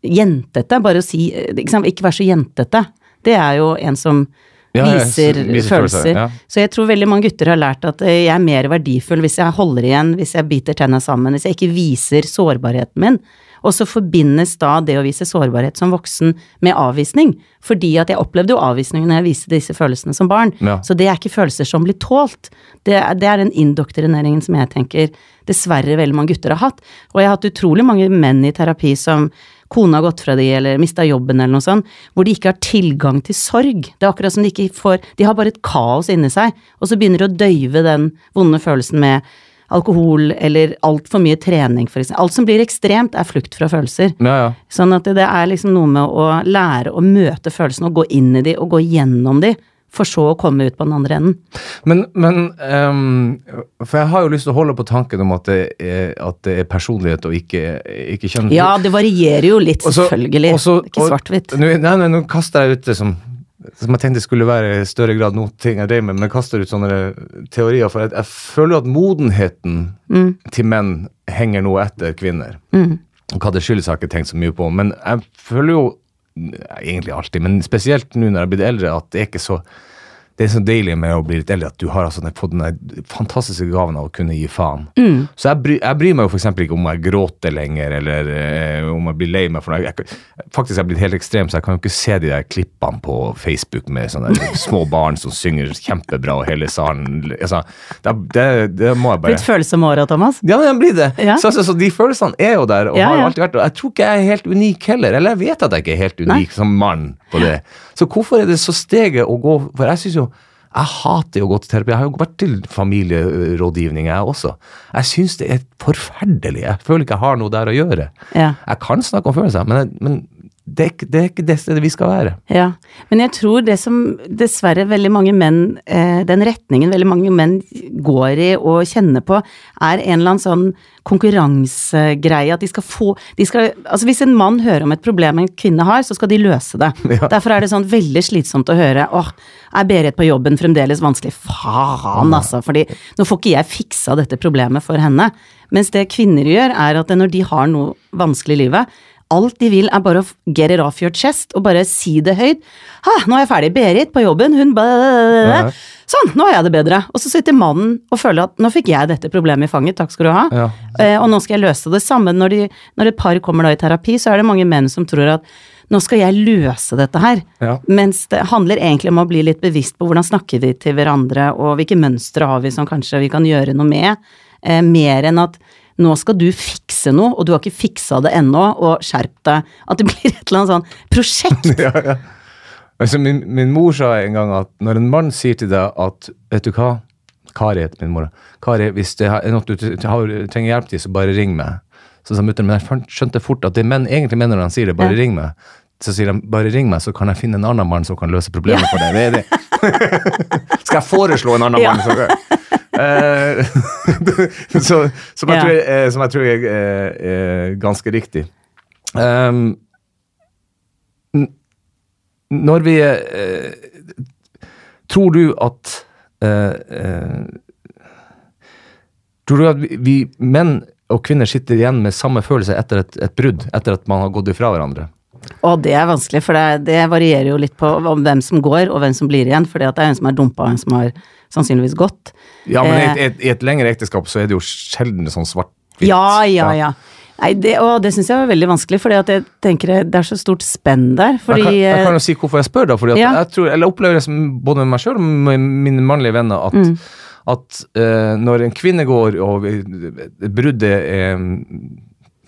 jentete. Bare å si ikke, sant? ikke vær så jentete. Det er jo en som Ja, viser, viser følelser. ja. Så jeg tror veldig mange gutter har lært at eh, jeg er mer verdifull hvis jeg holder igjen, hvis jeg biter tenna sammen, hvis jeg ikke viser sårbarheten min. Og så forbindes da det å vise sårbarhet som voksen med avvisning. Fordi at jeg opplevde jo avvisning når jeg viste disse følelsene som barn. Ja. Så det er ikke følelser som blir tålt. Det er, det er den indoktrineringen som jeg tenker dessverre veldig mange gutter har hatt. Og jeg har hatt utrolig mange menn i terapi som kona har gått fra de, eller mista jobben, eller noe sånt, hvor de ikke har tilgang til sorg. Det er akkurat som de ikke får De har bare et kaos inni seg, og så begynner de å døyve den vonde følelsen med alkohol eller altfor mye trening, for eksempel. Alt som blir ekstremt, er flukt fra følelser. Ja, ja. Sånn at det er liksom noe med å lære å møte følelsene og gå inn i de og gå gjennom de, for så å komme ut på den andre enden. Men, men um, For jeg har jo lyst til å holde på tanken om at det er, at det er personlighet og ikke, ikke kjønn. Ja, det varierer jo litt, også, selvfølgelig. Også, det er ikke svart-hvitt. Nei, nei, nå kaster jeg ut det som som jeg tenkte skulle være i større grad noe ting jeg drev med, men kaster ut sånne teorier. For jeg, jeg føler at modenheten Mm. til menn henger noe etter kvinner. Og hva det skyldes, har jeg ikke tenkt så mye på. Men jeg føler jo egentlig alltid, men spesielt nå når jeg har blitt eldre, at det er ikke så det er så deilig med å bli litt eldre at du har altså fått den fantastiske gaven av å kunne gi faen. Mm. Så jeg, bry, jeg bryr meg jo f.eks. ikke om jeg gråter lenger, eller eh, om jeg blir lei meg. For noe. jeg, faktisk er jeg blitt helt ekstrem, så jeg kan jo ikke se de der klippene på Facebook med sånne <laughs> små barn som synger kjempebra, og hele salen altså, det, det, det må jeg bare Blitt følsom åra, Thomas. ja, men jeg blir det. Ja. Så, så, så de følelsene er jo der, og Ja, har jo alltid vært der. Jeg tror ikke jeg er helt unik heller, eller jeg vet at jeg ikke er helt unik som mann på det. Så hvorfor er det så steget å gå For jeg syns jo jeg hater jo å gå til terapi. Jeg har jo vært til familierådgivning, jeg også. Jeg syns det er forferdelig. Jeg føler ikke jeg har noe der å gjøre. Ja. Jeg kan snakke om følelser, men, jeg- men det det er ikke det stedet vi skal være. Ja, men jeg tror det som dessverre veldig mange menn, eh, den retningen veldig mange menn går i og kjenner på, er en eller annen sånn konkurransegreie, at de skal få de skal, Altså hvis en mann hører om et problem en kvinne har, så skal de løse det. <laughs> Ja. Derfor er det sånn veldig slitsomt å høre åh, er Berit på jobben fremdeles vanskelig? Faen, altså, fordi nå får ikke jeg fiksa dette problemet for henne. Mens det kvinner gjør, er at når de har noe vanskelig i livet, Alt de vil er bare å get it off your chest, og bare si det høyt. Ha, nå er jeg ferdig. Berit på jobben, hun Ja. Sånn, nå har jeg det bedre. Og så sitter mannen og føler at nå fikk jeg dette problemet i fanget, takk skal du ha. Ja. Eh, og nå skal jeg løse det. Samme når, de, når et par kommer da i terapi, så er det mange menn som tror at nå skal jeg løse dette her. Ja. Mens det handler egentlig om å bli litt bevisst på hvordan snakker vi til hverandre, og hvilke mønstre har vi som kanskje vi kan gjøre noe med. Eh, mer enn at nå skal du fikse noe, og du har ikke fiksa det ennå, og skjerp deg. At det blir et eller annet sånn prosjekt. <laughs> ja, ja. Altså, min, min mor sa en gang at når en mann sier til deg at Vet du hva? Kari heter min mor. Kari, hvis det er noe du trenger hjelp til, så bare ring meg. Så sa mutter'n, men jeg skjønte fort at det menn egentlig mener når han sier det, bare Ja. ring meg. Så sier de bare ring meg, så kan jeg finne en annen mann som kan løse problemet for deg. Det er det. <laughs> Skal jeg foreslå en annen mann? Så, Eh, <laughs> så, som, jeg tror, er- som jeg tror er, er, er ganske riktig. Um, når vi eh, Tror du at eh, eh, Tror du at vi, vi menn og kvinner sitter igjen med samme følelse etter et, et brudd? Etter at man har gått ifra hverandre? Og det er vanskelig, for det, det varierer jo litt på hvem som går, og hvem som blir igjen. For det er en som er dumpa, og en som har sannsynligvis godt. Ja, men i Eh, et, et, et lengre ekteskap så er det jo sjelden sånn svart-hvitt. Ja, ja, ja. Nei, det, og det syns jeg var veldig vanskelig, at jeg tenker det er så stort spenn der. Fordi jeg, kan, jeg kan eh, jo si hvorfor jeg spør, da. Fordi Ja. jeg tror, eller opplever det som både med meg sjøl og med mine mannlige venner, at, Mm. at uh, når en kvinne går og bruddet er mm,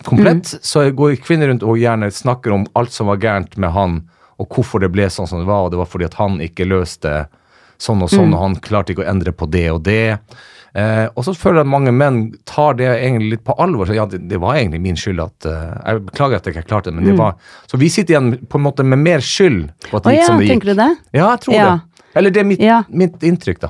komplett, Mm. så går kvinner rundt og gjerne snakker om alt som var gærent med han, og hvorfor det ble sånn som det var, og det var fordi at han ikke løste sånn og Mm. sånn, og han klarte ikke å endre på det og det. Eh, og så føler jeg at mange menn tar det egentlig litt på alvor. Så ja, det, det var egentlig min skyld at uh, Jeg beklager at jeg ikke klarte det, men det var Så vi sitter igjen på en måte med mer skyld på at Mm. Det gikk ja, som det gikk. tenker du det? Ja, jeg tror Ja. det. Eller det er mitt, Ja. mitt inntrykk, da.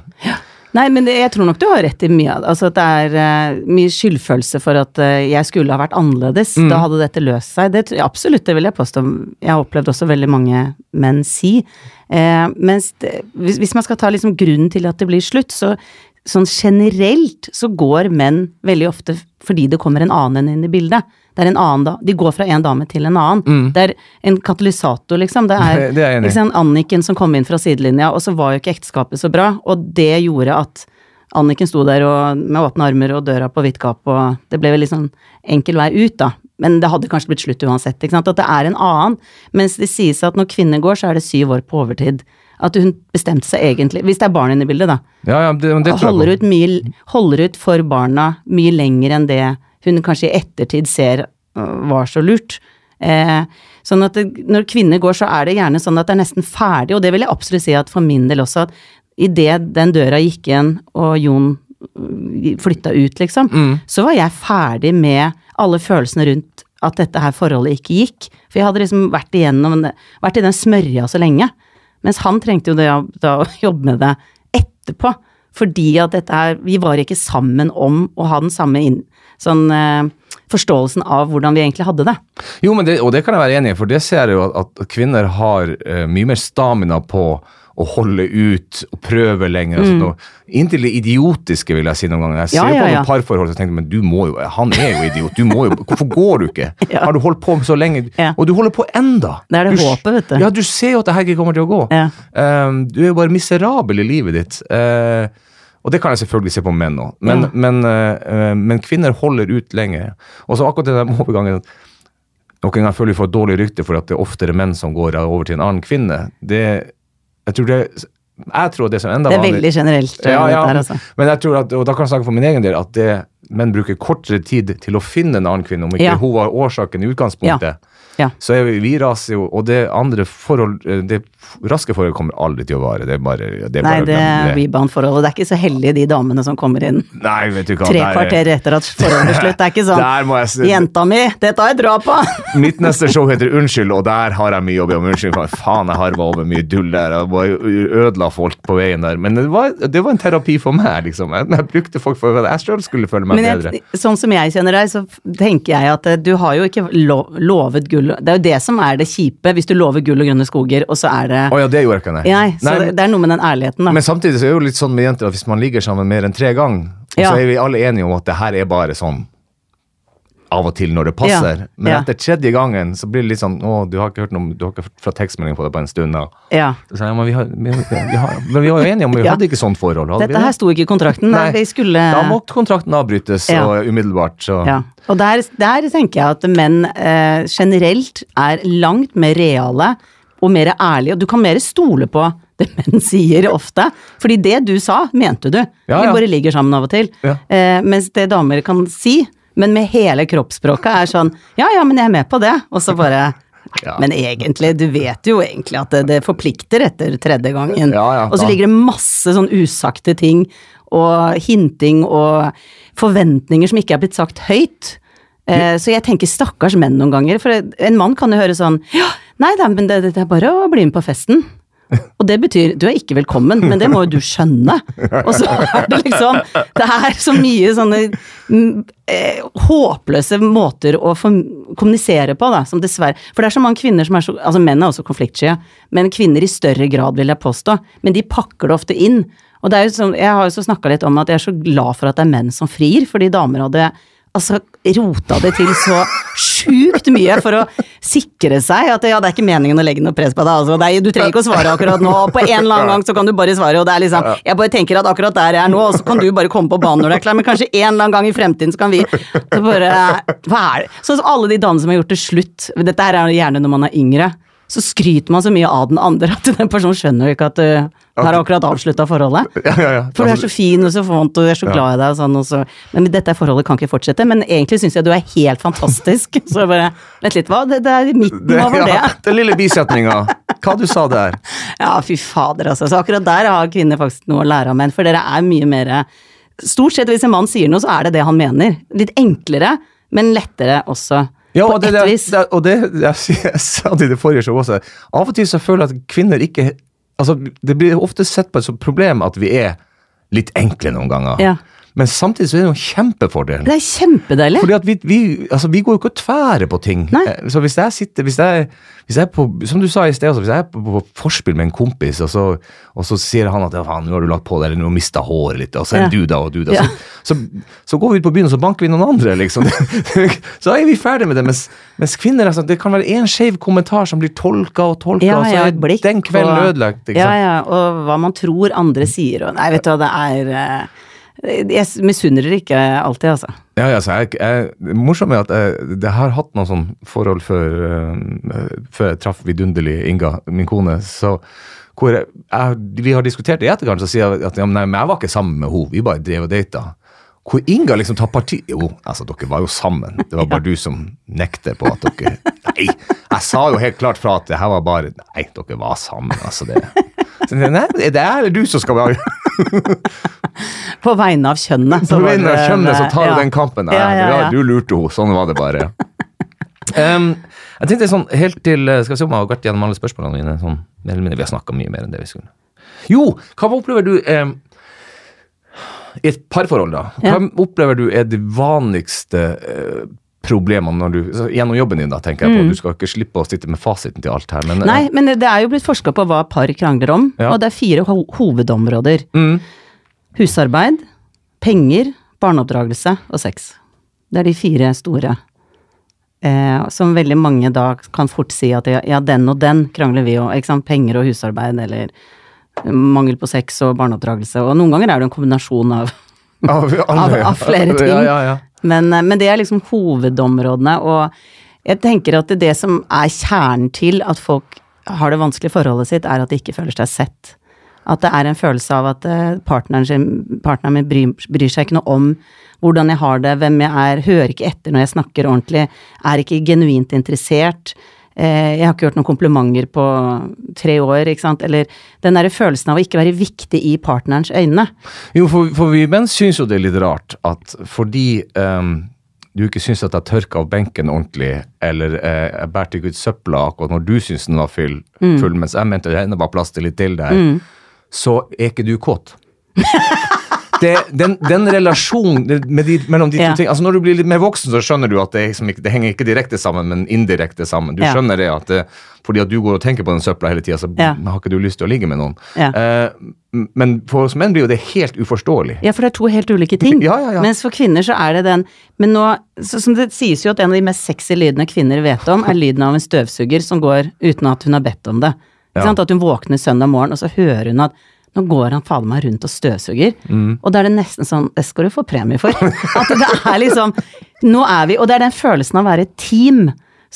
Nei, men det, jeg tror nok du har rett i mye av det. Altså at det er eh, mye skyldfølelse for at eh, jeg skulle ha vært annerledes. Mm. Da hadde dette løst seg. Det, absolutt, det vil jeg påstå. Jeg har opplevd også veldig mange menn si. Eh, mens det, hvis, hvis man skal ta liksom grunnen til at det blir slutt, så sånn generelt så går menn veldig ofte fordi det kommer en annen inn i bildet. Det er en annen da, De går fra en dame til en annen. Det er en katalysator, liksom. Det er, Mm. <laughs> Det er sant, Anniken som kom inn fra sidelinja, og så var jo ikke ekteskapet så bra. Og det gjorde at Anniken sto der og, med åpne armer og døra på vidt gap, og det ble vel litt sånn enkel vei ut, da. Men det hadde kanskje blitt slutt uansett. ikke sant, At det er en annen. Mens det sies at når kvinner går, så er det syv år på overtid. At hun bestemte seg egentlig, hvis det er barn inne i bildet, da. Ja, ja, det, det holder ut, mye, holder ut for barna mye lenger enn det hun kanskje i ettertid ser øh, var så lurt. Eh, sånn at det, når kvinner går, så er det gjerne sånn at det er nesten ferdig, og det vil jeg absolutt si at for min del også, at idet den døra gikk igjen, og Jon øh, flytta ut, liksom, så var jeg ferdig med alle følelsene rundt at dette her forholdet ikke gikk. For jeg hadde liksom vært igjennom, vært i den smørja så lenge. Mens han trengte jo det, da, å jobbe med det etterpå. Fordi at dette her Vi var ikke sammen om å ha den samme inn, sånn eh, forståelsen av hvordan vi egentlig hadde det. Jo, det, og det kan jeg være enig i, for det ser jeg jo at, at kvinner har eh, mye mer stamina på å holde ut og prøve lenger. sånt, og inntil det idiotiske, vil jeg si noen ganger. Jeg ser ja, Ja, ja, på noen parforhold og tenker men du må jo, han er jo idiot. du må jo, Hvorfor går du ikke? <laughs> Har du holdt på så lenge? Og du holder på enda. Det er det du, håpet, vet du. Ja, du ser jo at det her ikke kommer til å gå. Um, du er jo bare miserabel i livet ditt. Uh, og det kan jeg selvfølgelig se på menn òg, men, men, eh, men kvinner holder ut lenger. Og så akkurat den overgangen Noen ganger føler vi får et dårlig rykte for at det er oftere menn som går over til en annen kvinne. Det, jeg tror det jeg tror det som enda vanlig. Det er veldig generelt, ja, ja, altså. Men jeg tror at, og da kan jeg snakke for min egen del, at det menn bruker kortere tid til å finne en annen kvinne, om ikke Ja. hun var årsaken i utgangspunktet. Ja. Så vi, vi raser jo, og det andre forhold, eh, det raske forhold kommer aldri til å vare. Det er bare, det er Nei, bare det er rebound-forholdet. det er ikke så heldige de damene som kommer inn Nei, vet du hva. tre kvarter etter at forholdet er slutt. Det er ikke sånn Der må jeg 'Jenta mi, dette har jeg dra på'. <laughs> Mitt neste show heter Unnskyld, og der har jeg mye å be om unnskyld for. Faen, jeg harva over mye dull der bare ødela folk på veien der. Men det var, det var en terapi for meg, liksom. Jeg, jeg brukte folk for at jeg sjøl skulle føle meg Men bedre. jeg, sånn som jeg kjenner deg, så tenker jeg at eh, du har jo ikke lo lovet gull Det er jo det som er det kjipe, hvis du lover gull og grønne skoger, og så er det Å ja, det gjorde jeg ikke, nei. Nei, så Nei, det, det er noe med den ærligheten, da. Men samtidig så er det jo litt sånn med jenter at hvis man ligger sammen mer enn tre ganger, Ja. så er vi alle enige om at det her er bare sånn av og til når det passer. Ja, Men ja. etter tredje gangen så blir det litt sånn Å, du har ikke hørt noe, du har ikke fått tekstmelding på det på en stund. Da. ja. Så ja, men vi, har, vi, vi, har, men vi var jo enige om vi <laughs> Ja. hadde ikke sånt forhold. Dette det? her sto ikke i kontrakten. Nei, vi skulle Da måtte kontrakten avbrytes og umiddelbart. Så. Ja, og der, der tenker jeg at menn eh, generelt er langt mer reale og mer ærlig, og du kan mer stole på det <laughs> menn sier ofte. Fordi det du sa, mente du. Ja, Vi ja. bare ligger sammen av og til. Ja. Eh, mens det damer kan si, men med hele kroppsspråket, er sånn ja ja, men jeg er med på det. Og så bare. <laughs> Men egentlig, du vet jo egentlig at det, det forplikter etter tredje gangen. Og så ligger det masse sånn usagte ting og hinting og forventninger som ikke er blitt sagt høyt. Eh, så jeg tenker stakkars menn noen ganger, for en mann kan jo høre sånn ja, nei da, men det, det er bare å bli med på festen. Og det betyr du er ikke velkommen, men det må jo du skjønne. Og så er det liksom Det er så mye sånne mm, eh, håpløse måter å kommunisere på, da, som dessverre For det er så mange kvinner som er så Altså menn er også konfliktsky, men kvinner i større grad, vil jeg påstå. Men de pakker det ofte inn. Og det er jo sånn, jeg har jo så snakka litt om at jeg er så glad for at det er menn som frir, fordi damer hadde altså rota det til så sjukt mye for å sikre seg at ja, det er ikke meningen å legge noe press på deg. Altså, er, du trenger ikke å svare akkurat nå, på en eller annen gang så kan du bare svare, og det er liksom Jeg bare tenker at akkurat der jeg er nå, og så kan du bare komme på banen når du er klar, men kanskje en eller annen gang i fremtiden så kan vi så bare Hva er det? Som alle de damene som har gjort det slutt, dette her er gjerne når man er yngre. Så skryter man så mye av den andre at den personen skjønner jo ikke at du har akkurat avslutta forholdet. Ja, ja, ja. For du er så fin og så font og du er så glad i deg og sånn, og så Men dette forholdet kan ikke fortsette. Men egentlig syns jeg du er helt fantastisk. <laughs> Så jeg bare Vent litt, hva? Det, det er midten, over det? <laughs> ja, den lille bisetninga. Hva du sa der? <laughs> Ja, fy fader, altså. Så akkurat der har kvinner faktisk noe å lære av menn, for dere er mye mer Stort sett hvis en mann sier noe, så er det det han mener. Litt enklere, men lettere også. Ja, og det, det, det, og det jeg, <laughs> jeg sa det i det forrige showet også. Av og til så føler jeg at kvinner ikke Altså, det blir ofte sett på som problem at vi er litt enkle noen ganger. Ja. Men samtidig så er det en kjempefordel. Det er kjempedeilig. Fordi at vi, vi, altså vi går jo ikke og tværer på ting. Nei. Eh, Så hvis jeg sitter hvis jeg, hvis jeg er på, Som du sa i sted, også, hvis jeg er på, på forspill med en kompis, og så, og så sier han at ja, faen, nå har du lagt på deg, eller nå har du mista håret litt, og så er det Ja. du da og du da. Ja. Så, så, så går vi ut på byen, og så banker vi noen andre, liksom. <laughs> <laughs> så er vi ferdig med det. Mens, mens kvinner, altså, det kan være én skeiv kommentar som blir tolka og tolka, Ja, og så er blikk den kvelden og- ødelagt. Ikke Ja, ja, og hva man tror andre sier og Nei, vet du hva, det er eh, Jeg misunner dere ikke alltid, altså. Ja, altså, jeg, jeg, det morsomme er at jeg, jeg har hatt noen sånn forhold før, uh, før jeg traff vidunderlig Inga, min kone. Så hvor jeg, jeg, vi har diskutert det i etterkant, så sier jeg at ja, nei, men jeg var ikke sammen med henne, vi bare drev og data. Hvor Inga liksom tar parti Jo, altså, dere var jo sammen. Det var bare <laughs> du som nekter på at dere Nei, jeg sa jo helt klart fra at det her var bare Nei, dere var sammen, altså. det så, Nei, det er det du som skal være På vegne av kjønnet. På vegne av kjønnet så tar du ja. den kampen. Ja, ja. Du lurte henne, sånn var det bare. <laughs> Um, jeg tenkte sånn helt til Skal vi se om jeg har gått gjennom alle spørsmålene mine. Sånn, vi har snakka mye mer enn det vi skulle. Jo, hva opplever du um, i et parforhold, da? Hva opplever du er de vanligste eh, problemene når du, gjennom jobben din? da, tenker jeg på. Du skal ikke slippe å sitte med fasiten til alt her. Men, eh, Mm. Nei, men det er jo blitt forska på hva par krangler om, Ja. og det er fire ho hovedområder. Mm. Husarbeid, penger, barneoppdragelse og sex. Det er de fire store. Eh, som veldig mange da kan fort si at ja, ja den og den krangler vi. Ikke sant? Penger og husarbeid, eller mangel på sex og barneoppdragelse. Og noen ganger er det en kombinasjon av av, <laughs> av, av flere ting. Ja, ja, ja. Men, eh, men det er liksom hovedområdene, og jeg tenker at det, som er kjernen til at folk har det vanskelig i forholdet sitt, er at de ikke føler seg sett. At det er en følelse av at eh, partneren, partneren min bryr, bryr seg ikke noe om hvordan jeg har det, hvem jeg er, hører ikke etter når jeg snakker ordentlig, er ikke genuint interessert. Eh, jeg har ikke hørt noen komplimenter på tre år, ikke sant. Eller den derre følelsen av å ikke være viktig i partnerens øyne. Jo, for, for vi menn syns jo det er litt rart at fordi um, du ikke syns at jeg tørka av benken ordentlig, eller eh, jeg bærte ikke ut søpla akkurat når du syns den var full, full mens jeg mente det var plass til litt til der, så er ikke du kåt. <laughs> Det, den, den relasjonen med de, mellom de Ja. to ting altså Når du blir litt mer voksen, så skjønner du at det, liksom ikke, det henger ikke direkte sammen, men indirekte sammen. Du Ja. skjønner det at det, fordi at du går og tenker på den søpla hele tida, så Ja. har ikke du lyst til å ligge med noen. Ja. Uh, men for oss menn blir jo det helt uforståelig. Ja, for det er to helt ulike ting. <laughs> Ja, ja, ja. Mens for kvinner så er det den Men nå, så, som det sies jo at en av de mest sexy lydene kvinner vet om, er lyden av en støvsuger som går uten at hun har bedt om det. At hun våkner søndag morgen, og så hører hun at nå går han fader meg rundt og støvsuger. Mm. Og da er det nesten sånn Det skal du få premie for. <laughs> At det er liksom Nå er vi Og det er den følelsen av å være et team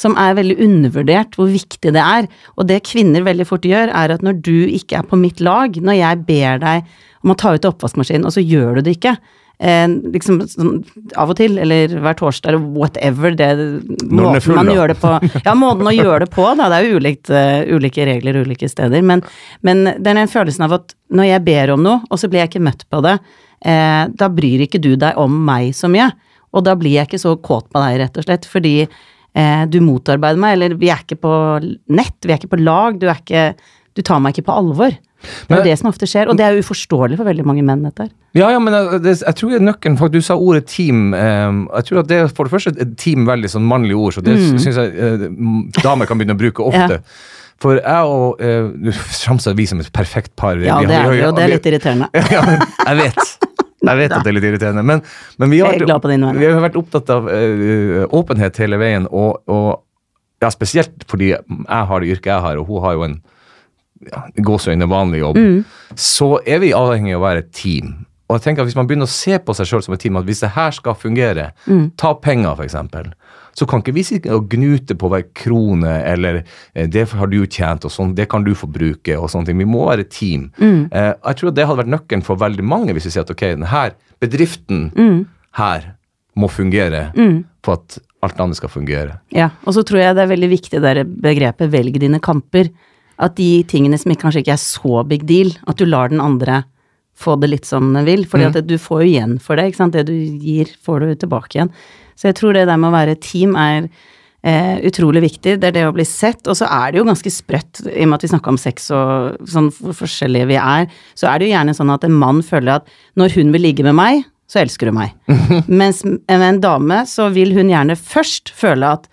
som er veldig undervurdert, hvor viktig det er. Og det kvinner veldig fort gjør, er at når du ikke er på mitt lag, når jeg ber deg om å ta ut oppvaskmaskinen, og så gjør du det ikke, eh, liksom sånn av og til, eller hver torsdag, eller whatever, det måten full, man da. gjør det på. <laughs> Ja, måten å gjøre det på, da. Det er jo ulikt, uh, ulike regler ulike steder. Men, men det er den følelsen av at når jeg ber om noe, og så blir jeg ikke møtt på det, eh, da bryr ikke du deg om meg så mye. Og da blir jeg ikke så kåt på deg, rett og slett, fordi eh, du motarbeider meg, eller vi er ikke på nett, vi er ikke på lag, du er ikke Du tar meg ikke på alvor. Det er jo det som ofte skjer, og det er jo uforståelig for veldig mange menn, dette her. Ja, ja, men jeg, det, jeg tror nøkkelen du sa ordet team. ehm, jeg tror at det for det første er team veldig sånn mannlig ord, så det Mm. syns jeg eh, damer kan begynne å bruke <laughs> ofte. For jeg og <laughs> Du framstår vi som et perfekt par. Ja, det er vi det er litt irriterende. <laughs> ja, jeg vet. Jeg vet at det er litt irriterende, men, men vi, har, vegne. vi har vært opptatt av uh, åpenhet hele veien, og, og ja, spesielt fordi jeg har det yrket jeg har, og hun har jo en ja, gåseøyne vanlig jobb, Mm. så er vi avhengig av å være et team. Og jeg tenker at Hvis man begynner å se på seg sjøl som et team, at hvis det her skal fungere, Mm. ta penger f.eks., så kan ikke vi sitte og gnute på hver krone, eller eh, 'det har du tjent', og sånn, 'det kan du få bruke', og sånne ting. Vi må være et team. Mm. Eh, jeg tror det hadde vært nøkkelen for veldig mange, hvis vi sier at ok, denne bedriften Mm. her må fungere for at alt annet skal fungere. Ja, og så tror jeg det er veldig viktig det begrepet 'velg dine kamper'. At de tingene som ikke- kanskje ikke er så big deal, at du lar den andre få det litt som den vil. fordi at du får jo igjen for det, ikke sant. Det du gir, får du tilbake igjen. Så jeg tror det der med å være et team er eh, utrolig viktig. Det er det å bli sett. Og så er det jo ganske sprøtt, i og med at vi snakka om sex og sånn hvor forskjellige vi er, så er det jo gjerne sånn at en mann føler at når hun vil ligge med meg, så elsker hun meg. <laughs> Mens en dame så vil hun gjerne først føle at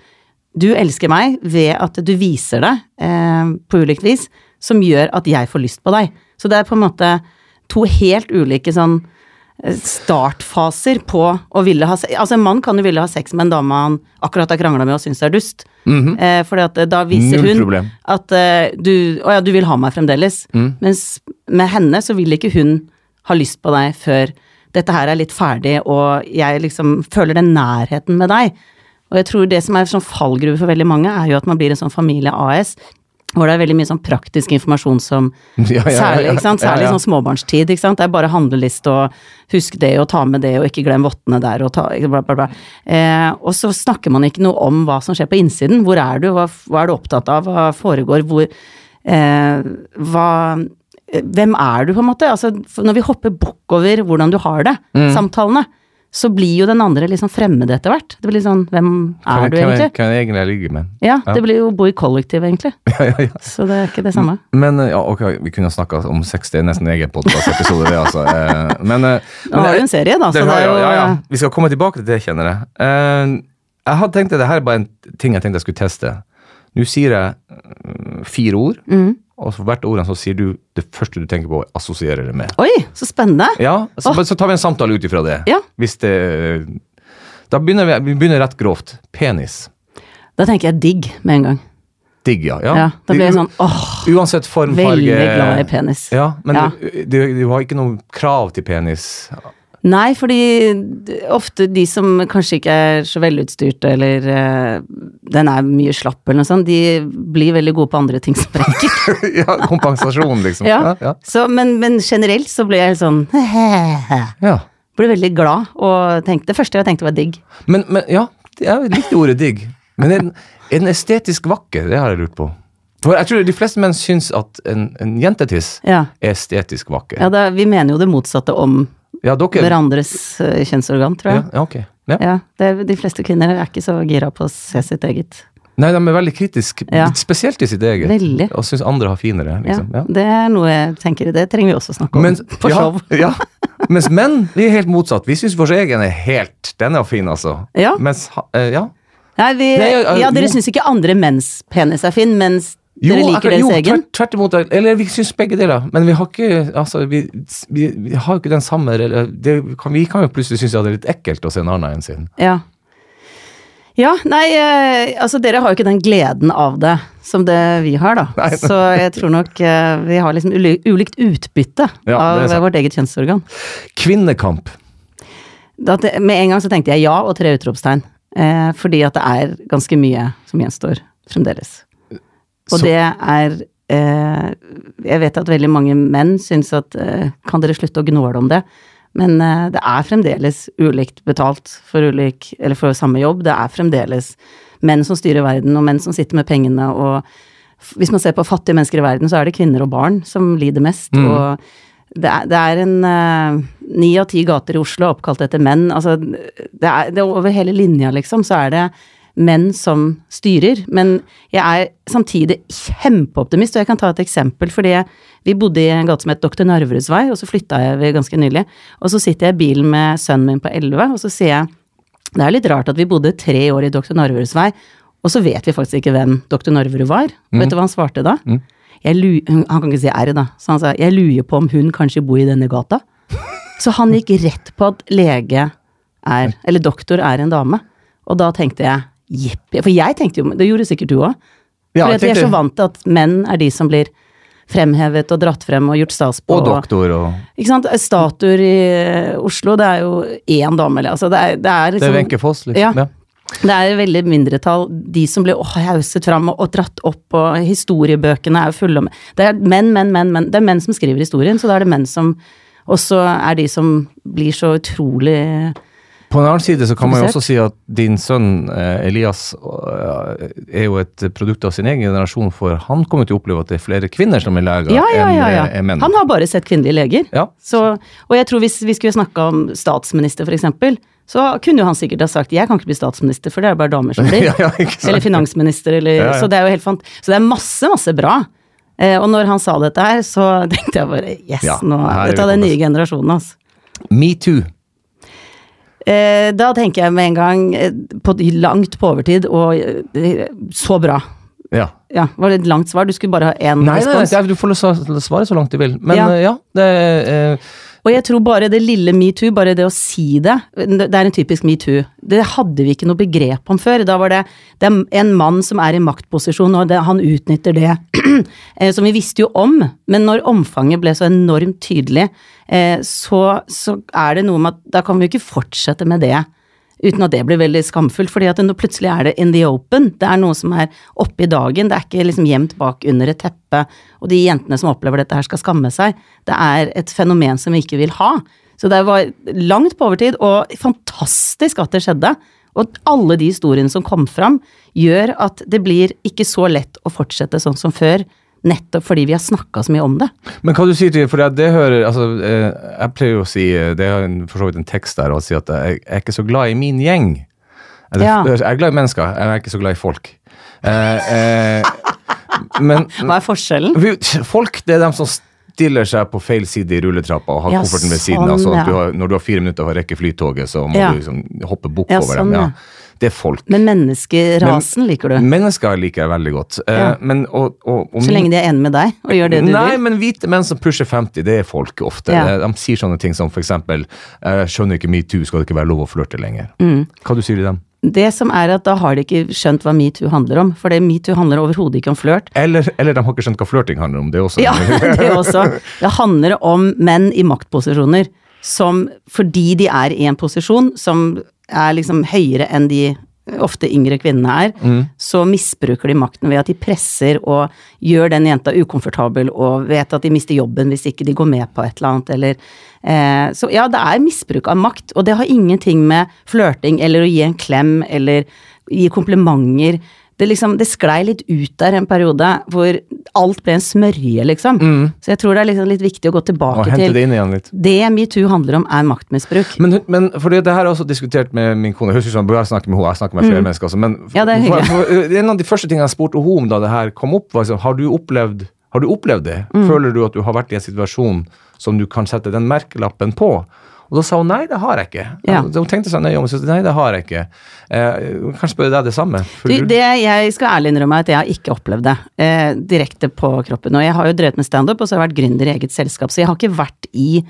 du elsker meg ved at du viser det eh, på ulikt vis, som gjør at jeg får lyst på deg. Så det er på en måte to helt ulike sånn eh, startfaser på å ville ha sex. Altså en mann kan jo ville ha sex med en dame han akkurat har krangla med og syns er dust. eh, fordi at eh, da viser. Hun at eh, du Å ja, du vil ha meg fremdeles. Mm. Mens med henne så vil ikke hun ha lyst på deg før dette her er litt ferdig, og jeg liksom føler den nærheten med deg. Og jeg tror det som er sånn fallgruve for veldig mange, er jo at man blir en sånn familie AS. Hvor det er veldig mye sånn praktisk informasjon som <laughs> Ja, ja, ja, Særlig, ikke sant? Særlig sånn småbarnstid. Ikke sant? Det er bare handleliste og husk det og ta med det og ikke glem vottene der og ta bla, bla, bla. Eh, og så snakker man ikke noe om hva som skjer på innsiden. Hvor er du, hva, hva er du opptatt av, hva foregår, hvor eh, Hva Hvem er du, på en måte? Altså, når vi hopper bukk over hvordan du har det, Mm. samtalene, så blir jo den andre sånn fremmed etter hvert. Det blir sånn Hvem er kan, du egentlig? Hvem er egentlig jeg ligger med? Ja, det blir jo å bo i kollektiv, egentlig. <laughs> Ja, ja, ja. Så det er ikke det samme. Men eh, ja, ok, vi kunne snakka om sex, det er nesten en egen podkastepisode, det, altså. Men, Men, eh, Nå har jo en serie, da, så det, er jo ja, ja. Vi skal komme tilbake til det, kjenner jeg. Eh, Jeg hadde tenkt at det her er bare en ting jeg tenkte jeg skulle teste. Nå sier jeg eh, fire ord, Mm. Og for hvert ord så sier du det første du tenker på å assosierer det med. Oi, så spennende! Ja, så, så tar vi en samtale ut ifra det. Ja. Hvis det Da begynner vi, vi begynner rett grovt. Penis. Da tenker jeg digg med en gang. Digg, ja. ja. Ja, da blir jeg sånn åh, Uansett formfarge veldig glad i penis. Ja, men Ja. Du, du, du har ikke noe krav til penis. Nei, fordi ofte de som kanskje ikke er så velutstyrte, eller uh, den er mye slapp eller noe sånt, de blir veldig gode på andre ting som brekker. <laughs> ja, kompensasjon, liksom. Ja. Ja, ja. Så, men, men generelt så ble jeg helt sånn <laughs> ja. Ble veldig glad og tenkte Det første jeg tenkte var digg. Men, men ja, jeg likte ordet digg. Men er den, er den estetisk vakker? Det har jeg lurt på. For jeg tror de fleste menn syns at en, en jentetiss er estetisk vakker. ja da, vi mener jo det motsatte om Ja, hverandres eh, kjønnsorgan, tror jeg. ja, okay. Ja. Ja, det, De fleste kvinner er ikke så gira på å se sitt eget. Nei, de er veldig kritiske, spesielt i sitt eget. Veldig. Og syns andre har finere, liksom. Det er noe jeg tenker Det trenger vi også snakke om Men, på show. <laughs> Ja. Mens menn, vi er helt motsatt. Vi syns vår egen er helt Den er fin, altså. Ja. Mens eh, Ja. Nei, vi, ja, dere syns ikke andre menns penis er fin, mens Jo, dere liker akkurat- deres jo, egen? Tvert, tvert imot. Eller vi syns begge deler. Men vi har ikke altså, vi, vi, vi har ikke den samme det kan, Vi kan jo plutselig synes det er litt ekkelt å se en annen enn sin. Ja. Ja, nei, eh, altså dere har jo ikke den gleden av det som det vi har, da. Nei. Så jeg tror nok eh, vi har liksom ulikt utbytte Ja, av vårt eget kjønnsorgan. Kvinnekamp. Det, med en gang så tenkte jeg ja og tre utropstegn. Eh, fordi at det er ganske mye som gjenstår fremdeles. Og Så- det er eh, Jeg vet at veldig mange menn syns at eh, kan dere slutte å gnåle om det? Men eh, det er fremdeles ulikt betalt for ulik Eller for samme jobb. Det er fremdeles menn som styrer verden, og menn som sitter med pengene, og hvis man ser på fattige mennesker i verden, så er det kvinner og barn som lider mest. Og det er, det er en eh, ni av ti gater i Oslo oppkalt etter menn. Altså, det er, det er over hele linja, liksom, så er det menn som styrer. Men jeg er samtidig kjempeoptimist, og jeg kan ta et eksempel. Fordi vi bodde i en gate som het Dr. Narveruds vei, og så flytta jeg ganske nylig. Og så sitter jeg i bilen med sønnen min på 11, og så sier jeg det er litt rart at vi bodde tre år i Dr. Narveruds vei, og så vet vi faktisk ikke hvem Dr. Narverud var. Vet du hva han svarte da? Jeg lu han kan ikke si R, da. Så han sa jeg lurer på om hun kanskje bor i denne gata. Så han gikk rett på at lege er, eller doktor er en dame. Og da tenkte jeg jippi. For jeg tenkte jo, det gjorde sikkert du òg. Ja, For jeg er så vant til at menn er de som blir fremhevet og dratt frem og gjort stas på. Og doktor og Ikke sant. Statuer i eh, Oslo, det er jo én dame, eller altså det er, det er Det liksom er Wenche Foss, liksom. Ja. Ja. det er veldig mindretall, de som blir åh, hauset fram og, og dratt opp, og historiebøkene er jo fulle om Det er menn, menn, menn, menn. Det er menn som skriver historien, så da er det menn som også er de som blir så utrolig På en annen side så kan man jo også si at din sønn eh, Elias eh, er jo et produkt av sin egen generasjon, for han kommer til å oppleve at det er flere kvinner som er leger Ja, ja, enn ja. ja. er menn. Han har bare sett kvinnelige leger. Ja. Så, og jeg tror hvis vi skulle snakka om statsminister, eksempel, så kunne jo han sikkert ha sagt 'jeg kan ikke bli statsminister, for det er bare damer som <laughs> blir'. Eller finansminister, eller. Så det er jo helt fant... Så det er masse, masse bra. Eh, og når han sa dette her, så <laughs> tenkte jeg bare yes, Ja, nå Dette er den nye generasjonen, altså. Metoo. Eh, da tenker jeg med en gang eh, på langt på overtid, og eh, så bra. Ja. Ja, var det et langt svar? Du skulle bare ha én Nei, nei, nei, du får svare så langt du vil. Men Ja. ja, det Og jeg tror bare det lille metoo, bare det å si det, det er en typisk metoo. Det hadde vi ikke noe begrep om før. Da var det, det er en mann som er i maktposisjon, og det, han utnytter det. <clears throat> eh, som vi visste jo om, men når omfanget ble så enormt tydelig, eh, så, så er det noe med at da kan vi jo ikke fortsette med det. Uten at det blir veldig skamfullt, fordi at nå plutselig er det in the open. Det er noe som er oppe i dagen, det er ikke liksom gjemt bak under et teppe. Og de jentene som opplever dette her skal skamme seg. Det er et fenomen som vi ikke vil ha. Så det var langt på overtid, og fantastisk at det skjedde. Og alle de historiene som kom fram, gjør at det blir ikke så lett å fortsette sånn som før. Nettopp fordi vi har snakka så mye om det. Men hva du sier til For det hører altså, eh, Jeg pleier jo å si eh, Det er en- for så vidt en tekst der og si at jeg er ikke så glad i min gjeng. Eller, Ja. Jeg er glad i mennesker, jeg er ikke så glad i folk. Eh, eh, men <laughs> Hva er forskjellen? folk, det er dem som stiller seg på feil side i rulletrappa og har Ja, kofferten ved siden av. At ja. når du har fire minutter for å rekke flytoget, så må Ja. du liksom hoppe bukk over sånn, dem. Ja. Det er folk. Men menneskerasen liker du? Mennesker liker jeg veldig godt. Eh, Ja. men, og, og, og Så lenge de er enig med deg og gjør det du Nei, vil? men hvite menn som pusher 50, det er folk ofte. Ja. De, de sier sånne ting som eksempel Jeg skjønner ikke metoo, skal det ikke være lov å flørte lenger? Mm. Hva du sier til dem? Det som er at da har de ikke skjønt hva metoo handler om. For metoo handler overhodet ikke om flørt. Eller, eller de har ikke skjønt hva flørting handler om. Det også Ja, det også. <laughs> Det handler om menn i maktposisjoner. Som fordi de er i en posisjon som er liksom høyere enn de ofte yngre kvinnene er, Mm. så misbruker de makten ved at de presser og gjør den jenta ukomfortabel og vet at de mister jobben hvis ikke de går med på et eller annet, eller eh, Så ja, det er misbruk av makt, og det har ingenting med flørting eller å gi en klem eller gi komplimenter det, liksom, det sklei litt ut der en periode hvor alt ble en smørje, liksom. Så jeg tror det er liksom litt viktig å gå tilbake Og hente til det inn igjen litt. det metoo handler om, er maktmisbruk. Men, men fordi det her er også diskutert med min kone. Jeg husker sånn, jeg snakker med henne, jeg snakker med flere mennesker også. Men Mm. Ja, er for, for, en av de første tingene jeg spurte henne om da det her kom opp, var liksom, har du opplevd, har du opplevd det? Mm. Føler du at du har vært i en situasjon som du kan sette den merkelappen på? Og da sa hun nei, det har jeg ikke. Ja. Hun tenkte seg nøye om og sa nei, det har jeg ikke. Eh, kanskje spørre deg det samme? Du, det jeg skal ærlig innrømme er at jeg har ikke opplevd det eh, direkte på kroppen. Og jeg har jo drevet med standup, og så har jeg vært gründer i eget selskap, så jeg har ikke vært i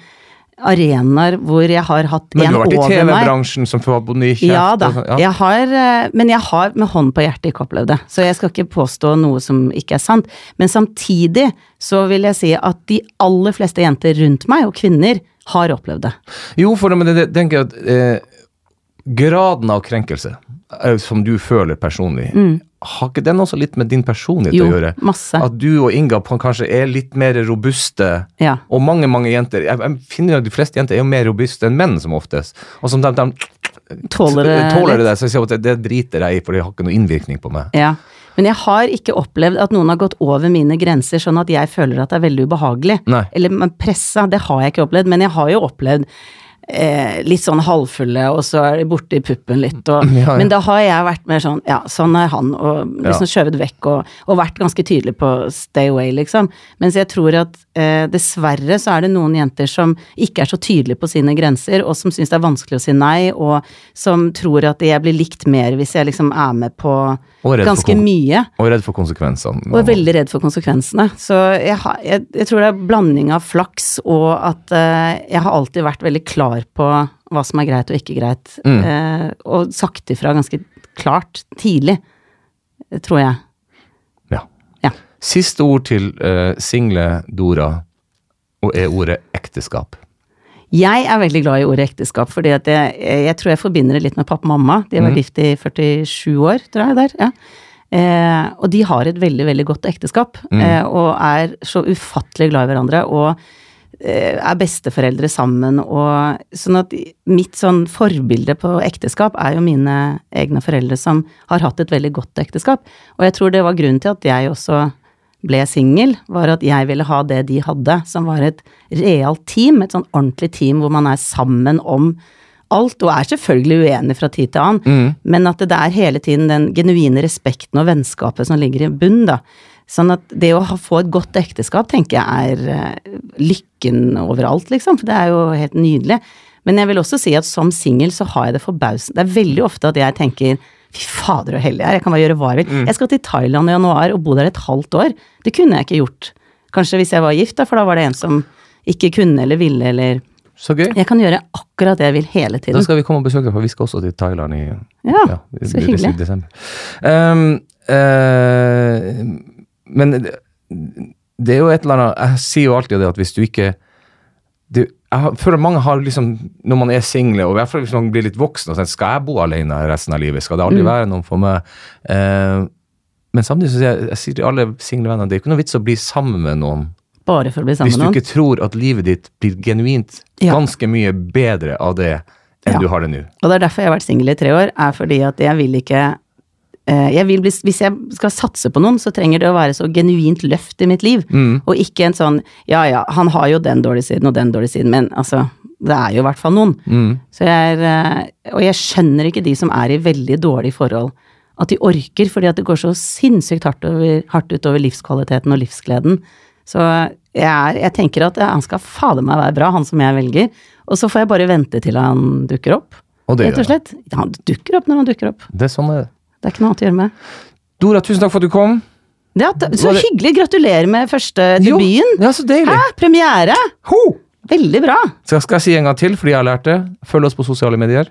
arenaer hvor jeg har hatt en over meg. Men du har vært i. TV-bransjen som bonde? Ja da, sånn, ja. Jeg har, eh, men jeg har med hånd på hjertet ikke opplevd det. Så jeg skal ikke påstå noe som ikke er sant. Men samtidig så vil jeg si at de aller fleste jenter rundt meg, og kvinner, har opplevd det. Jo, for men det, det, tenker jeg at eh, graden av krenkelse eh, som du føler personlig, har ikke den også litt med din personlighet Mm. Jo, å gjøre? masse. At du og Inga kanskje er litt mer robuste, Ja. og mange mange jenter jeg, jeg finner jo at De fleste jenter er jo mer robuste enn menn, som oftest. Og som de, de Tåler det tåler det, det, så jeg sier at det, det driter jeg i, for det har ikke noe innvirkning på meg. Ja. Men jeg har ikke opplevd at noen har gått over mine grenser sånn at jeg føler at det er veldig ubehagelig. Nei. Eller pressa, det har jeg ikke opplevd, men jeg har jo opplevd eh, litt sånn halvfulle, og så er de borte i puppen litt, og Ja, ja. Men da har jeg vært mer sånn, ja, sånn er han, og liksom skjøvet vekk, og, og vært ganske tydelig på stay away, liksom. Mens jeg tror at eh, dessverre så er det noen jenter som ikke er så tydelige på sine grenser, og som syns det er vanskelig å si nei, og som tror at jeg blir likt mer hvis jeg liksom er med på ganske mye. Og redd for konsekvensene. Og er veldig redd for konsekvensene. Så jeg, har, jeg, jeg tror det er blanding av flaks og at eh, jeg har alltid vært veldig klar på hva som er greit og ikke greit. Mm. Eh, og sagt ifra ganske klart tidlig, eh, tror jeg. Ja. Ja. Siste ord til uh, single Dora, og er ordet ekteskap. Jeg er veldig glad i ordet ekteskap, fordi jeg, jeg tror jeg forbinder det litt med pappa og mamma. De har vært gift i 47 år, tror jeg der. ja. Eh, og de har et veldig, veldig godt ekteskap, eh, og er så ufattelig glad i hverandre. og eh, er besteforeldre sammen, og sånn at mitt sånn forbilde på ekteskap er jo mine egne foreldre som har hatt et veldig godt ekteskap. Og jeg tror det var grunnen til at jeg også ble singel, var at jeg ville ha det de hadde, som var et realt team, et sånn ordentlig team hvor man er sammen om alt, og er selvfølgelig uenig fra tid til annen, men at det er hele tiden den genuine respekten og vennskapet som ligger i bunnen, da. Sånn at det å få et godt ekteskap, tenker jeg er eh, lykken overalt, liksom, for det er jo helt nydelig. Men jeg vil også si at som singel så har jeg det forbausende. Det er veldig ofte at jeg tenker fy fader og hellig her, jeg kan bare gjøre hva jeg vil. Jeg skal til Thailand i januar og bo der et halvt år. Det kunne jeg ikke gjort. Kanskje hvis jeg var gift, da, for da var det en som ikke kunne eller ville eller Så gøy. Jeg kan gjøre akkurat det jeg vil hele tiden. Da skal vi komme og besøke for vi skal også til Thailand i, Ja, i- så i- i hyggelig. desember. Um, eh, men det, det er jo et eller annet Jeg sier jo alltid det at hvis du ikke det, jeg føler mange har liksom, når man er single, og i hvert fall hvis man blir litt voksen, og sier skal jeg bo alene resten av livet? Skal det Mm. aldri være noen for meg? Eh, men samtidig så sier jeg, jeg sier til alle single venner, det er ikke noe vits å bli sammen med noen Bare for å bli sammen med noen. hvis du ikke tror at livet ditt blir genuint Ja. ganske mye bedre av det enn Ja. du har det nå. Og det er derfor jeg har vært singel i tre år, er fordi at jeg vil ikke jeg vil bli, Hvis jeg skal satse på noen, så trenger det å være så genuint løft i mitt liv. Mm. Og ikke en sånn ja ja, han har jo den dårlige siden og den dårlige siden, men altså det er jo i hvert fall noen. Mm. Så jeg er, eh, og jeg skjønner ikke de som er i veldig dårlige forhold, at de orker, fordi at det går så sinnssykt hardt, over, hardt utover livskvaliteten og livsgleden. Så jeg, er, jeg tenker at han skal fader meg være bra, han som jeg velger. Og så får jeg bare vente til han dukker opp. Og det gjør han. Han dukker opp når han dukker opp. Det er sånn det er. Det er ikke noe annet å gjøre med. Dora, tusen takk for at du kom. Ja, så det- hyggelig! Gratulerer med første debuten. Ja, så deilig. Hæ, premiere! Ho! Veldig bra. Så skal jeg si en gang til, fordi jeg har lært det. Følg oss på sosiale medier.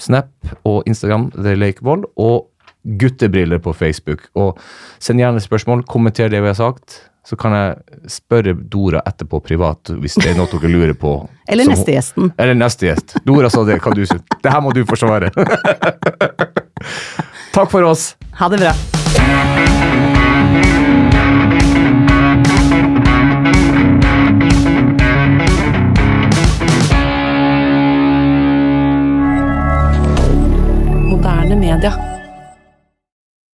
Snap og Instagram, The Lakevoll. Og guttebriller på Facebook. Og send gjerne spørsmål, kommenter det vi har sagt. Så kan jeg spørre Dora etterpå privat hvis det er noe dere lurer på. <laughs> Eller neste gjesten. Eller neste gjest. Dora sa det, hva du syns. Det her må du forsvare. <laughs> Takk for oss. Ha det bra. Moderne media.